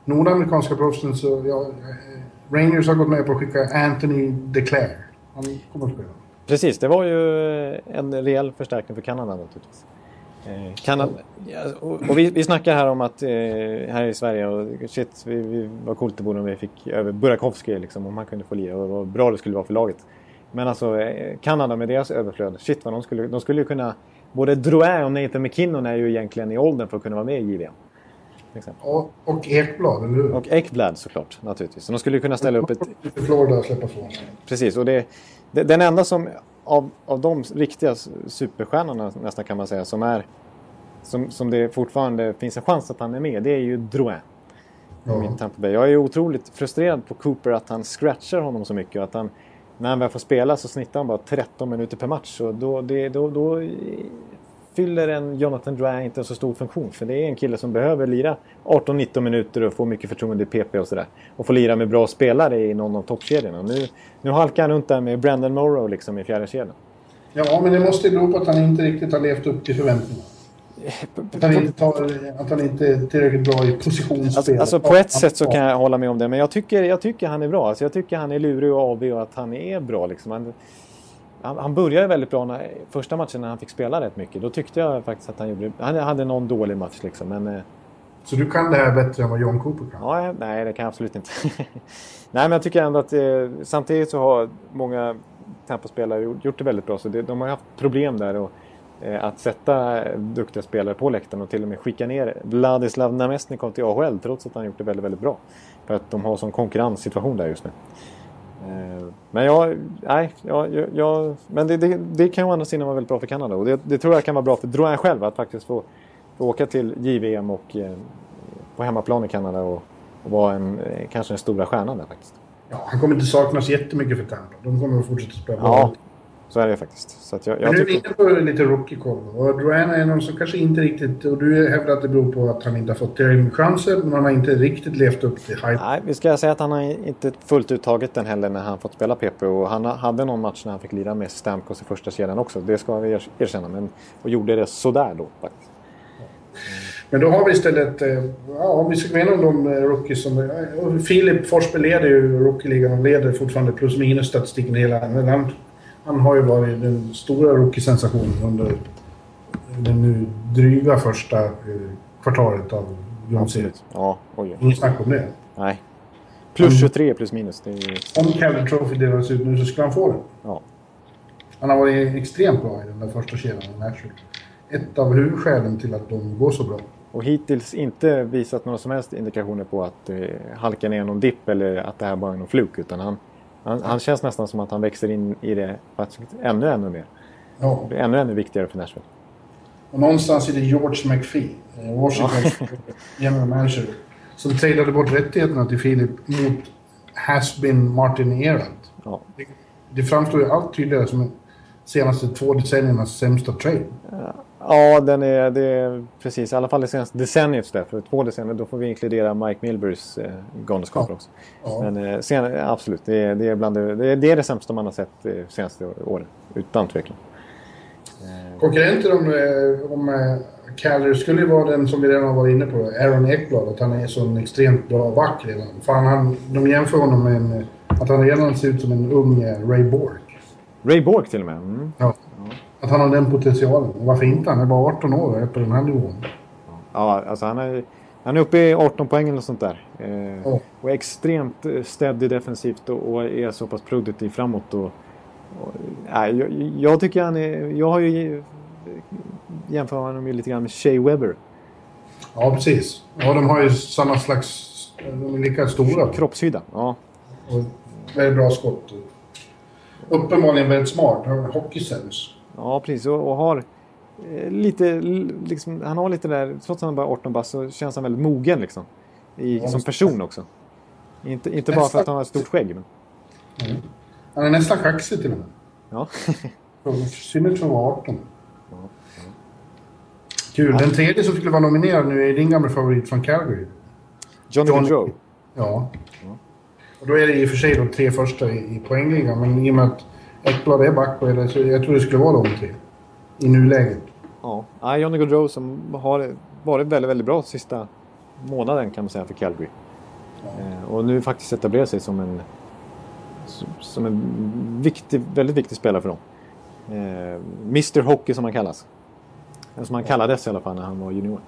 nordamerikanska proffsen så... Ja, eh, Rangers har gått med på att skicka Anthony DeClaire. Han kommer att spela. Precis, det var ju en rejäl förstärkning för Kanada naturligtvis. Eh, Kanada, och vi, vi snackar här om att eh, här i Sverige och shit, vi, vi var coolt det vore om vi fick över Burakovsky liksom, om han kunde få lira och vad bra det skulle vara för laget. Men alltså eh, Kanada med deras överflöd, shit vad de skulle, de skulle ju kunna Både Drouin och Nathan McKinnon är ju egentligen i åldern för att kunna vara med i JVM. Och, och Ekblad, eller hur? Och Ekblad såklart naturligtvis. Så de skulle ju kunna ställa upp ett, Florida att släppa ifrån sig. Precis, och det, det, den enda som av, av de riktiga superstjärnorna nästan kan man säga som är som, som det fortfarande finns en chans att han är med, det är ju Drouin. i min Tampa Bay. Jag är otroligt frustrerad på Cooper att han scratchar honom så mycket och att han när han väl får spela så snittar han bara 13 minuter per match. Och då, det, då, då fyller en Jonathan Dry inte en så stor funktion. För det är en kille som behöver lira 18-19 minuter och få mycket förtroende i PP och sådär. Och få lira med bra spelare i någon av toppkedjorna. Nu, nu halkar han runt där med Brandon Morrow liksom i fjärde kedjan. Ja, men det måste ju bero på att han inte riktigt har levt upp till förväntningarna. Att han inte, tar, att han inte är tillräckligt bra i positionsspel. Alltså, alltså på ett sätt så kan jag hålla med om det. Men jag tycker, jag tycker han är bra. Alltså, jag tycker han är lurig och avig och att han är bra. Liksom. Han, han, han började väldigt bra när, första matchen när han fick spela rätt mycket. Då tyckte jag faktiskt att han gjorde... Han hade någon dålig match liksom. Men eh, Så du kan det här bättre än vad John Cooper kan? ja, nej, det kan jag absolut inte. nej, men jag tycker ändå att eh, samtidigt så har många Tampa-spelare gjort, gjort det väldigt bra. Så det, de har haft problem där. Och, att sätta duktiga spelare på läktaren och till och med skicka ner Vladislav Namestnikov till AHL trots att han gjort det väldigt, väldigt bra. För att de har sån konkurrenssituation där just nu. Eh, Men jag, nej, jag, jag, men det, det, det kan å andra sidan vara väldigt bra för Kanada. Och det, det tror jag kan vara bra för Drouin själv att faktiskt få, få åka till JVM och eh, på hemmaplan i Kanada och, och vara en, eh, kanske den stora stjärnan där faktiskt. Ja, han kommer inte saknas jättemycket för Tampa. De kommer att fortsätta spela bra. Ja. Så är det faktiskt. Så att jag, Men jag nu är vi inne på lite rookie-koll. Och Duran är någon som kanske inte riktigt... Och du hävdar att det beror på att han inte har fått chanser, men han har inte riktigt levt upp till hype. Nej, vi ska säga att han har inte fullt ut tagit den heller när han fått spela PP. Och han hade någon match när han fick lira med Stamkos i första kedjan också. Det ska vi er- erkänna. Men, och gjorde det sådär då faktiskt. Men då har vi istället... eh, Ja, om vi ska gå igenom de eh, rookies som... eh, Filip Forsberg leder ju rookie-ligan och leder fortfarande plus minus statistiken hela... Men han, han har ju varit den stora rookie-sensationen under den nu dryga första eh, kvartalet av grundserien. Ja, oj. Inget snack om det. Nej. Plus 23 plus minus. Det är. Om Calder Trophy delades ut nu så skulle han få den. Ja. Han har varit extremt bra i den där första kedjan i Nashville. Ett av huvudskälen till att de går så bra. Och hittills inte visat några som helst indikationer på att eh, halka ner någon dipp eller att det här bara är någon fluk. Utan han, han, han känns nästan som att han växer in i det faktiskt ännu, ännu mer. Ja. Det är ännu, ännu viktigare för Nashville. Och någonstans är det George McPhee, eh, Washingtons general manager, som tradeade bort rättigheterna till Philip mot has-been Martin Erat. Ja. Det, det framstår ju allt tydligare som de senaste två decenniernas sämsta trade. Ja, den är, det är precis. I alla fall det senaste decenniet. Så där. För två decennier, då får vi inkludera Mike Milburys eh, galenskaper Ja. också. Ja. Men eh, sen, absolut, det är, det, är bland det, det, är, det är det sämsta man har sett eh, senaste åren. Utan tvekan. Konkurrenter om, eh, om eh, Caller skulle ju vara den som vi redan har varit inne på, Aaron Ekblad, att han är så en extremt bra back redan. Fan, han, de jämför honom med en, att han redan ser ut som en ung eh, Ray Bork. Ray Bork till och med. Mm. Ja. Att han har den potentialen. Varför inte? Han är bara 18 år och är på den här nivån. Ja, alltså han är, han är uppe i 18 poäng eller sånt där. Eh, Ja. Och extremt eh, steady defensivt och, och är så pass produktiv framåt. Och, och, nej, jag, jag tycker han är... Jag har ju jämför honom ju lite grann med Shea Weber. Ja, precis. Ja, de har ju samma slags... De är lika stora. Kroppshydda. Ja. Och väldigt bra skott. Uppenbarligen väldigt smart. Hockeysens. Ja, precis. Och, och har eh, lite, liksom, han har lite där, trots att han bara är 18 bast så känns han väldigt mogen liksom. I, Ja, som person också. Inte, inte bara för att han har ett stort skägg. Men, Han är nästan kaxig till och med. ja. Synnerhet för att vara 18. Kul. Den tredje som skulle vara nominerad nu är din gamla favorit från Calgary. Johnny Johnny- Gaudreau. Ja. Och då är det i och för sig de tre första i, i poängligan. Men i och med att Ekblad är back det, så jag tror det skulle vara de tre. I nuläget. Ja, ja Johnny Gaudreau som har varit väldigt, väldigt bra sista månaden kan man säga för Calgary. Eh, och nu faktiskt etablerat sig som en som en viktig, väldigt viktig spelare för dem. Eh, Mr Hockey som han kallas. Eller Som han kallades i alla fall när han var junior.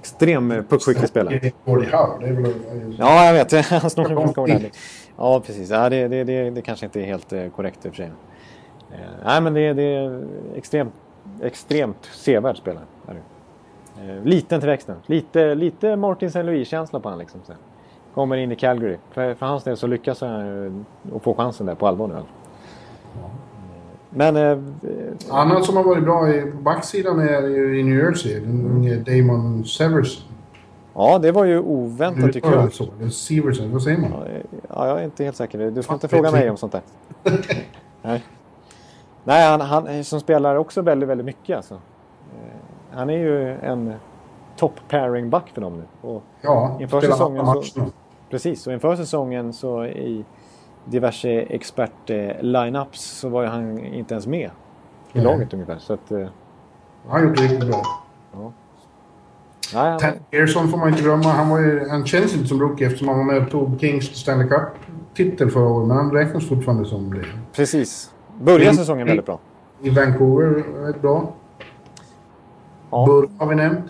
Extrem eh, puckskicklig spelare. Gordie Howe, det är väl... Ja, jag vet. Han snor ganska ordentligt. Ja, precis. Ja, det, det, det, det kanske inte är helt eh, korrekt i och för sig. Eh, nej, men det, det är extremt, extremt sevärd spelare. Eh, liten till växten. Lite, lite Martin St. Louis-känsla på honom. Liksom, så. Kommer in i Calgary. För, för hans del så lyckas han att få chansen där på allvar nu. Alltså. Men... Eh, Annan som har varit bra på backsidan är i New Jersey. Den Damon Severson. ja, det var ju oväntat tycker jag. Så, Severson, vad säger man? Ja, eh, Ja, jag är inte helt säker. Du Ja, inte fråga mig om sånt där. Nej, Nej han, han som spelar också väldigt, väldigt mycket alltså. Eh, Han är ju en top pairing back för dem nu. Och Ja, Inför spelar säsongen så- precis, och inför säsongen så i diverse expert-lineups så var ju han inte ens med i Nej. laget ungefär. Så att, eh, Han gjort det riktigt bra. nej, han, Pearson får man inte glömma. Han, var ju, han känns inte som rookie eftersom han var med och tog Kings Stanley Cup-titel förra året. Men han räknas fortfarande som det. precis. Började Mm. säsongen väldigt bra. I Vancouver är bra. Ja. Burr har vi nämnt.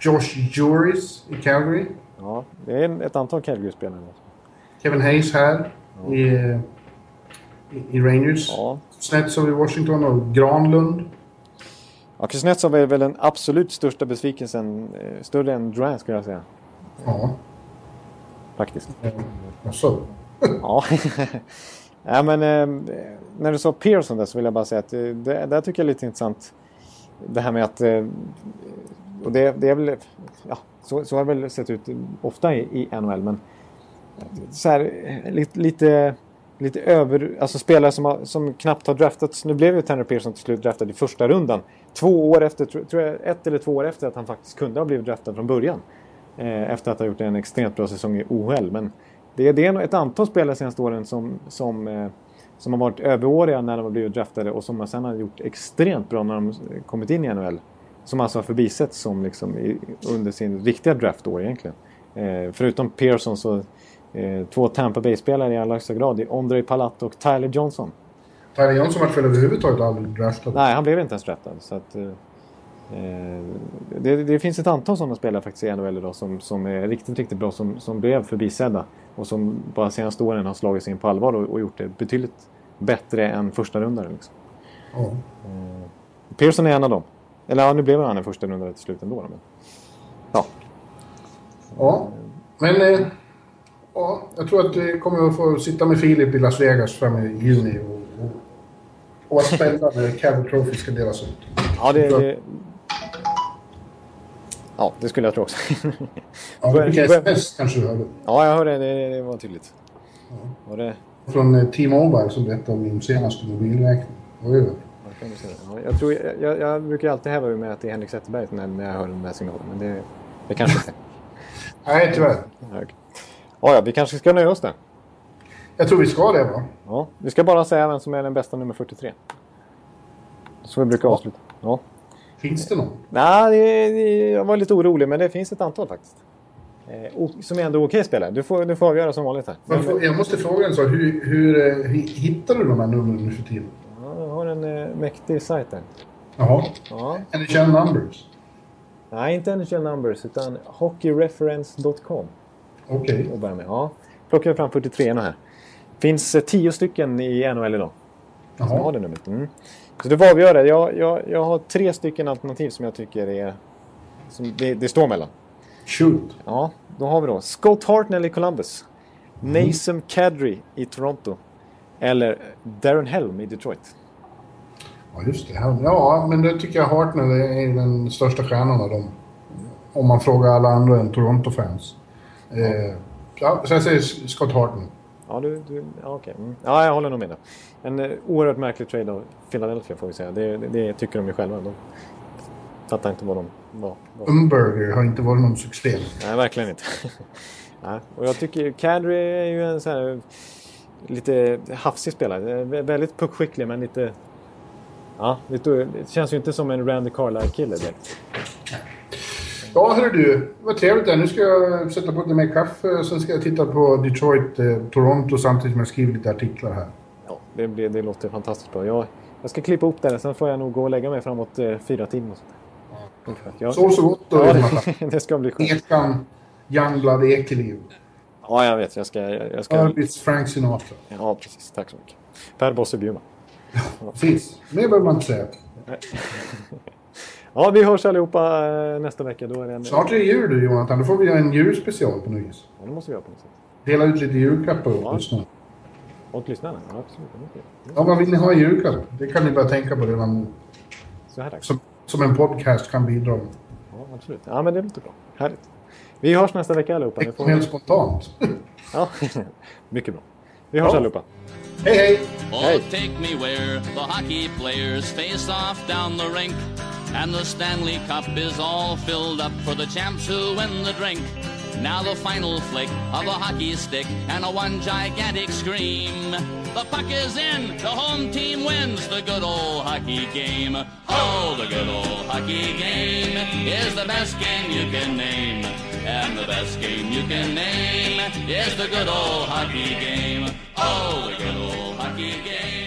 Josh Juris i Calgary. Ja, det är ett antal Calgary-spelare. Kevin Hayes här i, i, Rangers. Ja. Snetsov i Washington och Granlund. Ja, Kuznetsov är väl den absolut största besvikelsen. Eh, större än Durant skulle jag säga. Ja, Faktiskt. alltså. Ja. ja men eh, när du sa Pearson där så vill jag bara säga att eh, det där tycker jag är lite intressant. Det här med att... Eh, och det, det är väl... Ja, så, så har det väl sett ut ofta i, i NHL men... Så här, lite, lite lite över, alltså spelare som, har, som knappt har draftats. Nu blev ju Tanner Pearson till slut draftad i första rundan. Två år efter, tror jag, ett eller två år efter att han faktiskt kunde ha blivit draftad från början. Eh, efter att ha gjort en extremt bra säsong i OHL. Men det, det är ett antal spelare senaste åren som, som, eh, som har varit överåriga när de har blivit draftade och som sen har gjort extremt bra när de kommit in i NHL. Som alltså har förbisetts som liksom i, under sin riktiga draftår egentligen. Eh, förutom Pearson så två Tampa Bay-spelare i allra högsta grad. Det är Ondrej Palat och Tyler Johnson. Tyler Johnson var väl överhuvudtaget aldrig draftad? Nej, han blev inte ens draftad. Så att, eh, det, det, finns ett antal sådana spelare faktiskt i NHL idag som, som är riktigt, riktigt bra. Som, som blev förbisedda. Och som bara senaste åren har slagit sig in på allvar och, och gjort det betydligt bättre än första rundare. Liksom. Ja. Eh, Pearson är en av dem. Eller ja, nu blev han en första rundare till slut ändå. Men, ja. Ja, men eh, ja, jag tror att vi kommer att få sitta med Filip i Las Vegas fram i juni och, och, och vara spända när Cavs Trophy ska delas ut. Ja, det, det, ja, det skulle jag tro också. ja, du fick sms kanske du hörde? Ja, jag hörde det. Det var tydligt. Ja. Var det... Från eh, T-Mobile som berättade om min senaste mobilräkning. Oj, oj. Ja, jag, tror, jag, jag brukar alltid häva ur med att det är Henrik Zetterberg när jag hör den där signalen. Men det, det kanske inte Nej, tyvärr. Ja, ja, vi kanske ska nöja oss där. Jag tror vi ska det, va? Ja, vi ska bara säga vem som är den bästa nummer 43. Så vi brukar ja. avsluta. Ja. Finns det någon? Nej, jag var lite orolig, men det finns ett antal faktiskt. Eh, som är ändå okej spelare. Du får, du får avgöra som vanligt här. Jag måste fråga en sak. Hur, hur, hur eh, hittar du de här numren nu för tiden? Ja, jag har en eh, mäktig sajt där. Jaha. Ja. NHL Numbers? Nej, inte NHL Numbers, utan hockeyreference.com. Okej. Okay. Ja. Plockar jag fram 43 här. Finns eh, tio stycken i NHL idag. Jaha. Som har det numret. Mm. Så du får avgöra. Jag, jag, jag har tre stycken alternativ som jag tycker är... Som det, det står mellan. Shoot. Ja, då har vi då Scott Hartnell i Columbus. Mm. Nason Kadri i Toronto. Eller Darren Helm i Detroit. Ja, just det. Ja, men det tycker jag Hartnell är den största stjärnan av dem. Om man frågar alla andra än Toronto-fans. Ja. Eh, ja, så jag säger Scott Hartnell. Ja, du, du, ja, okej. Mm. Ja, jag håller nog med dig. En uh, oerhört märklig trade av Philadelphia får vi säga. Det, det, det tycker de ju själva. De fattar inte vad de var. var. Umberger har inte varit någon succé. Nej, verkligen inte. Nej. Och jag tycker Kadri är ju en sån här lite hafsig spelare. Väldigt puckskicklig men lite Ja, det känns ju inte som en Randy Carlisle-kille direkt. Ja, hör du. Vad trevligt det Nu ska jag sätta på lite mer kaffe. Sen ska jag titta på Detroit, eh, Toronto samtidigt som jag skriver lite artiklar här. Ja, det, blir, det låter fantastiskt bra. Jag, jag ska klippa upp det. Sen får jag nog gå och lägga mig framåt eh, fyra timmar. Ja. Sov så gott då, ja, det, det ska bli skönt. Ekan Youngblood Ekeliv. Ja, jag vet. Jag ska... Jag ska... Arbits Frank Sinatra. Ja, precis. Tack så mycket. Per Bosse Bjurman. Precis. Mer behöver man inte säga. ja, vi hörs allihopa eh, nästa vecka. Då är det en... Snart är det jul du Jonathan. Då får vi göra en julspecial på något vis. Ja, det måste vi göra på något sätt. Dela ut lite julklappar åt ja. lyssnarna. Åt lyssnarna? Ja, absolut. Ja, vad vill ni ha i julklapp? Det kan ni börja tänka på redan nu. Så här som, som en podcast kan bidra med. Ja, absolut. Ja, men det låter bra. Härligt. Vi hörs nästa vecka allihopa. Det kom helt spontant. ja, mycket bra. Vi hörs ja. allihopa. Hey, hey. Oh, hey. take me where the hockey players face off down the rink. And the Stanley Cup is all filled up for the champs who win the drink. Now the final flick of a hockey stick and a one gigantic scream. The puck is in, the home team wins the good old hockey game. Oh, the good old hockey game is the best game you can name. And the best game you can name is the good old hockey game. Oh, the good old hockey game.